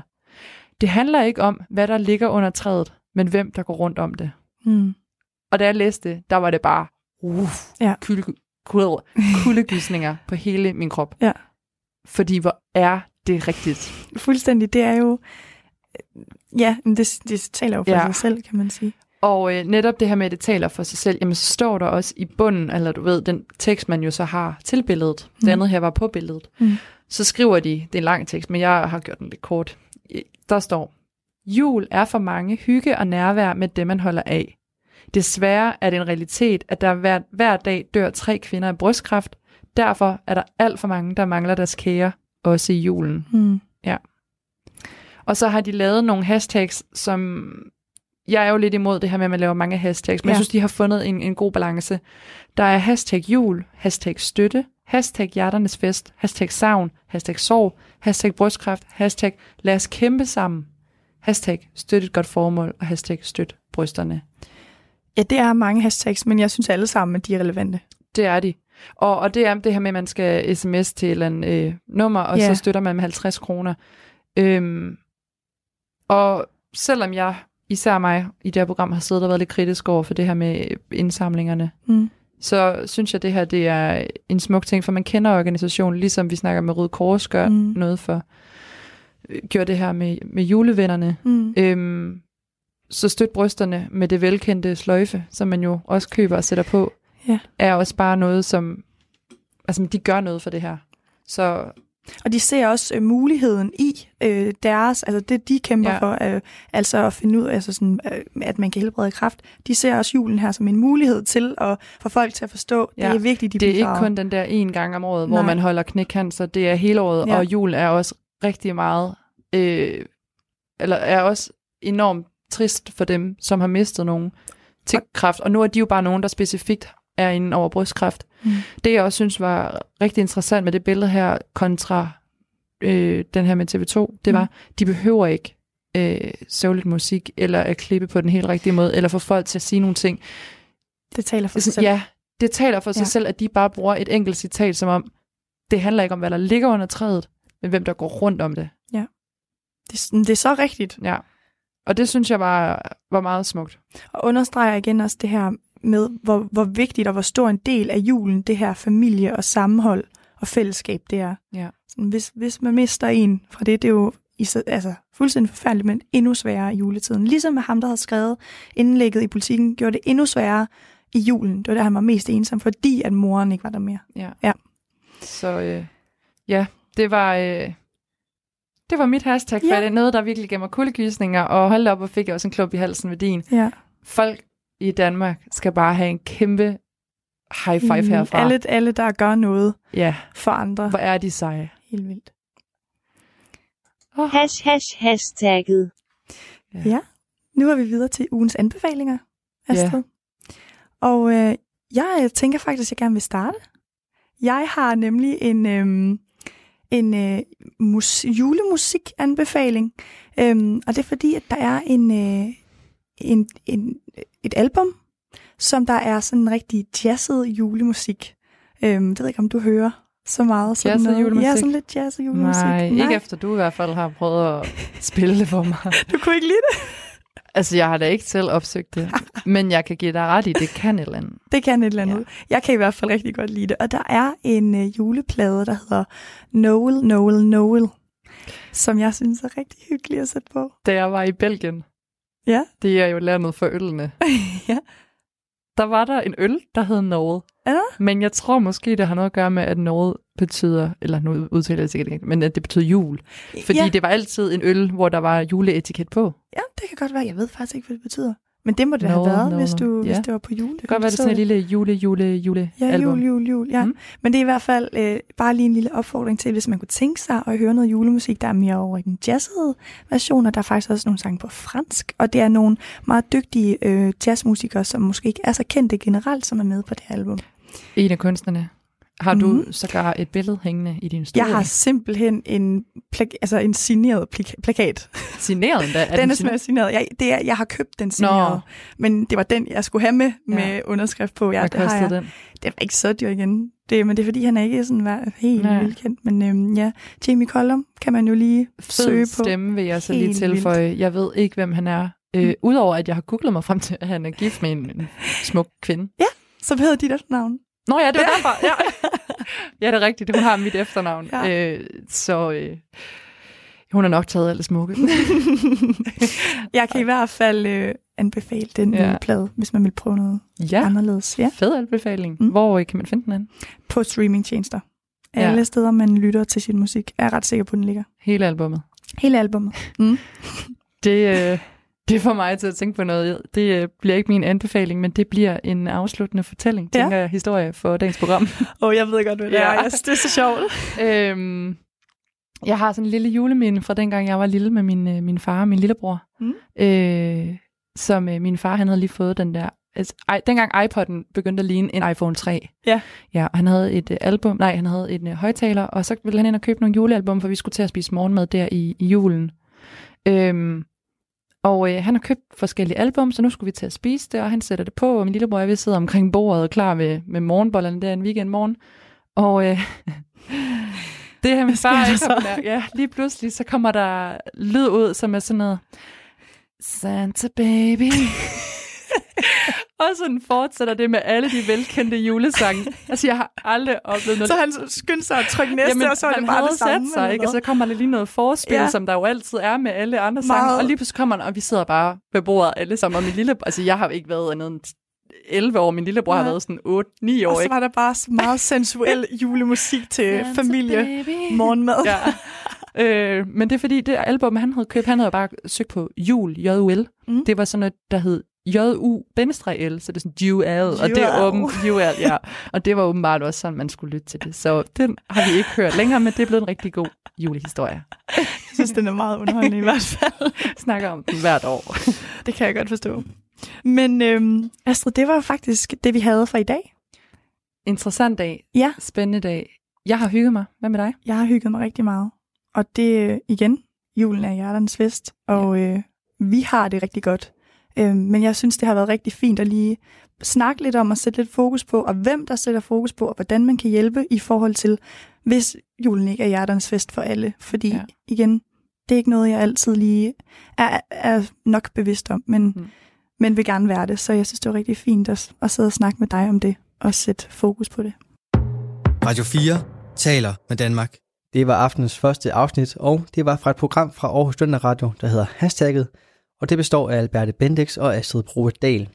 det handler ikke om, hvad der ligger under træet, men hvem der går rundt om det. Mm. Og da jeg læste det, der var det bare uff, Ja. kulde, kulde, kuldegysninger på hele min krop. Ja. Fordi hvor er det rigtigt? Fuldstændig. Det er jo... Ja, men det, det taler jo for Ja. sig selv, kan man sige. Og øh, netop det her med, at det taler for sig selv, jamen så står der også i bunden, eller du ved, den tekst, man jo så har til billedet, mm. det andet her var på billedet, Mm. så skriver de, det er en lang tekst, men jeg har gjort den lidt kort, der står, jul er for mange hygge og nærvær med det, man holder af. Desværre er det en realitet, at der hver, hver dag dør tre kvinder af brystkræft. Derfor er der alt for mange, der mangler deres kære, også i julen. Mm. Og så har de lavet nogle hashtags, som... Jeg er jo lidt imod det her med, at man laver mange hashtags, men ja. Jeg synes, de har fundet en, en god balance. Der er hashtag jul, hashtag støtte, hashtag hjerternes fest, hashtag savn, hashtag sorg, hashtag brystkræft, hashtag lad os kæmpe sammen, hashtag støt et godt formål, og hashtag støt brysterne. Ja, det er mange hashtags, men jeg synes alle sammen, at de er relevante. Det er de. Og, og det er det her med, at man skal sms til et eller andet øh, nummer, og Ja. så støtter man med 50 kroner. Øhm, og selvom jeg, især mig, i det her program har siddet og været lidt kritisk over for det her med indsamlingerne, Mm. så synes jeg, at det her det er en smuk ting, for man kender organisationen, ligesom vi snakker med Røde Kors gør Mm. noget for, øh, gjorde det her med, med julevennerne. Mm. Øhm, så støt brysterne med det velkendte sløjfe, som man jo også køber og sætter på, Ja. er også bare noget, som... Altså, de gør noget for det her. Så Og de ser også øh, muligheden i øh, deres, altså det de kæmper Ja. for, øh, altså at finde ud af, altså sådan, øh, at man kan helbrede kræft. De ser også julen her som en mulighed til at få folk til at forstå, Ja. det er vigtigt, de det er ikke bidrager. kun den der en gang om året, hvor Nej. man holder knækcancer. Det er hele året, Ja. og jul er også rigtig meget... Øh, eller er også enormt trist for dem, som har mistet nogen til kræft. Og nu er de jo bare nogen, der specifikt er inde over brystkræft. Mm. Det, jeg også synes var rigtig interessant med det billede her, kontra øh, den her med TV2, det Mm. var, de behøver ikke øh, sørgeligt musik, eller at klippe på den helt rigtige måde, eller få folk til at sige nogle ting. Det taler for Det sig selv. ja, det taler for sig Ja. selv, at de bare bruger et enkelt citat, som om, det handler ikke om, hvad der ligger under træet, men hvem der går rundt om det. Det, er sådan- det er så rigtigt. Ja. Og det synes jeg var, var meget smukt. Og understreger igen også det her med, hvor, hvor vigtigt og hvor stor en del af julen det her familie og sammenhold og fællesskab det er. Ja. Sådan, hvis, hvis man mister en fra det, det er jo i, altså, fuldstændig forfærdeligt, men endnu sværere i juletiden. Ligesom med ham, der havde skrevet indlægget i politikken, gjorde det endnu sværere i julen. Det var der, han var mest ensom, fordi at moren ikke var der mere. Ja. Ja. Så øh, ja, det var, øh, det var mit hashtag, for Ja. det er noget, der virkelig gav mig kuldegysninger, og hold op, og fik jeg også en klub i halsen ved din. Ja. Folk i Danmark skal bare have en kæmpe high five herfra. Mm, Alle, alle, der gør noget Ja, for andre. hvor er de seje. Helt vildt. Oh, Hash hash hashtagget. Ja. Nu er vi videre til ugens anbefalinger, Astrid. Og øh, jeg øh, tænker faktisk, at jeg gerne vil starte. Jeg har nemlig en, øhm, en øh, mus- julemusik-anbefaling. Øhm, og det er fordi, at der er en, øh, en, en, et album, som der er sådan rigtig jazzet julemusik. Øhm, det ved jeg ikke, om du hører så meget. Sådan Jazzet noget. julemusik? Ja, sådan lidt jazzet julemusik. Nej, ikke efter du i hvert fald har prøvet at (laughs) spille det for mig. Du kunne ikke lide det? Altså, jeg har da ikke selv opsøgt det, (laughs) men jeg kan give dig ret i, det kan et eller andet. Det kan et eller andet. Ja. Jeg kan i hvert fald rigtig godt lide det. Og der er en øh, juleplade, der hedder Noel, Noel, Noel, som jeg synes er rigtig hyggelig at sætte på. Da jeg var i Belgien, Ja. det er jo landet for ølene, (laughs) ja. der var der en øl, der hed Norge. Der? Men jeg tror måske, det har noget at gøre med, at Norge betyder, eller nu udtaler jeg sikkert ikke, men at det betyder jul. Fordi ja. det var altid en øl, hvor der var juleetiket på. ja, det kan godt være. Jeg ved faktisk ikke, hvad det betyder. Men det må det have Noel, været, Noel. hvis, du, Ja. hvis det var på jul. Det kan godt være, det er sådan et lille jule, jule, jule Ja, album. jul, jul, jul. Ja. Mm. Men det er i hvert fald øh, bare lige en lille opfordring til, hvis man kunne tænke sig at høre noget julemusik, der er mere over i den jazzede version, og der er faktisk også nogle sange på fransk, og det er nogle meget dygtige øh, jazzmusikere, som måske ikke er så kendte generelt, som er med på det album. En af kunstnerne. Har du Mhm. sågar et billede hængende i din stue? Jeg har simpelthen en, plak- altså en signeret plak- plakat. signeret endda. (laughs) den er simpelthen signeret. Jeg, det er, jeg har købt den signeret, men det var den, jeg skulle have med med underskrift på. Ja, Hvad det har jeg. kostede den? Det var ikke så dyr igen. Det, men det er fordi, han er ikke sådan vær- helt Nej. vildt kendt. Men øhm, ja, Jamie Cullum kan man jo lige søge Fed på. stemme vil jeg så lige Helt tilføje. Jeg ved ikke, hvem han er. Øh, Udover at jeg har googlet mig frem til, at han er gift med en, smuk kvinde. Så hedder dit efternavn. Nå ja, det var derfor. Ja. (laughs) ja, det er rigtigt. Hun har mit efternavn. Ja. Øh, så øh, hun har nok taget alle smukke. (laughs) jeg kan i hvert fald øh, anbefale den Ja. ja. plade, hvis man vil prøve noget ja, anderledes. Ja. fed anbefaling. Mm. Hvor øh, kan man finde den hen? På streamingtjenester. Ja. Alle steder, man lytter til sin musik, er jeg ret sikker på, den ligger. Hele albummet. Hele albumet. Mm. (laughs) Det, øh, det får mig til at tænke på noget. Det øh, bliver ikke min anbefaling, men det bliver en afsluttende fortælling, Ja. tænker jeg, historie for dagens program. (laughs) Åh, oh, jeg ved godt, hvad det Ja. er. Synes, det er så sjovt. øhm, jeg har sådan en lille juleminde fra dengang, jeg var lille med min, øh, min far og min lillebror. Mm. Øh, som øh, min far, han havde lige fået den der... Altså, ej, dengang iPod'en begyndte at ligne en iPhone 3. Ja. Ja, og han havde et øh, album, nej, han havde en øh, højtaler, og så ville han ind og købe nogle julealbum, for vi skulle til at spise morgenmad der i, i julen. Øhm, og øh, han har købt forskellige album, så nu skulle vi til at spise det, og han sætter det på, og min lillebror og jeg vil sidde omkring bordet klar med, med morgenbollerne der en weekend morgen. Og øh, (laughs) det her sker far ikke har. Ja, lige pludselig så kommer der lyd ud, som er sådan noget, Santa baby. (laughs) og sådan fortsætter det med alle de velkendte julesange. Altså, jeg har aldrig oplevet noget. Så han skyndte sig at trykke næste, Jamen, og så var han det bare det samme. sat sig, ikke? og så kommer der lige noget forspil, ja. Ja. som der jo altid er med alle andre sange. Meget. Og lige pludselig kommer han, og vi sidder bare ved bordet alle sammen. Og min lille, altså jeg har ikke været andet end 11 år, min lillebror har Nej. været sådan 8-9 år. Og så ikke? var der bare så meget sensuel (laughs) julemusik til Santa familie baby. morgenmad. Ja. Øh, men det er fordi, det album, han havde købt, han havde bare søgt på jul, J-U-L. Mm. Det var sådan noget, der hed J-U, bindestreg L, så det er sådan Jewel, og det er åben Jewel, ja. Og det var åbenbart også sådan, man skulle lytte til det. Så den har vi ikke hørt længere, men det er blevet en rigtig god julehistorie. Jeg synes, den er meget underholdende i hvert fald. (laughs) Snakker om den hvert år. Det kan jeg godt forstå. Men øhm, Astrid, det var faktisk det, vi havde for i dag. Interessant dag. Ja. Spændende dag. Jeg har hygget mig. Hvad med dig? Jeg har hygget mig rigtig meget. Og det øh, igen, julen er hjerternes fest, og øh, vi har det rigtig godt. Øh, men jeg synes, det har været rigtig fint at lige snakke lidt om og sætte lidt fokus på, og hvem der sætter fokus på, og hvordan man kan hjælpe i forhold til, hvis julen ikke er hjerternes fest for alle. Fordi Ja. igen, det er ikke noget, jeg altid lige er, er nok bevidst om, men Mm. men vil gerne være det. Så jeg synes, det var rigtig fint at, at sidde og snakke med dig om det, og sætte fokus på det. Radio 4 taler med Danmark. Det var aftens første afsnit, og det var fra et program fra Aarhus Studenter Radio, der hedder Hashtagget, og det består af Alberte Bendix og Astrid Provedal.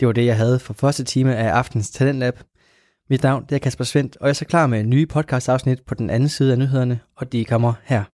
Det var det, jeg havde for første time af aftens Talentlab. Mit navn det er Kasper Svendt, og jeg er så klar med nye ny podcast-afsnit på den anden side af nyhederne, og de kommer her.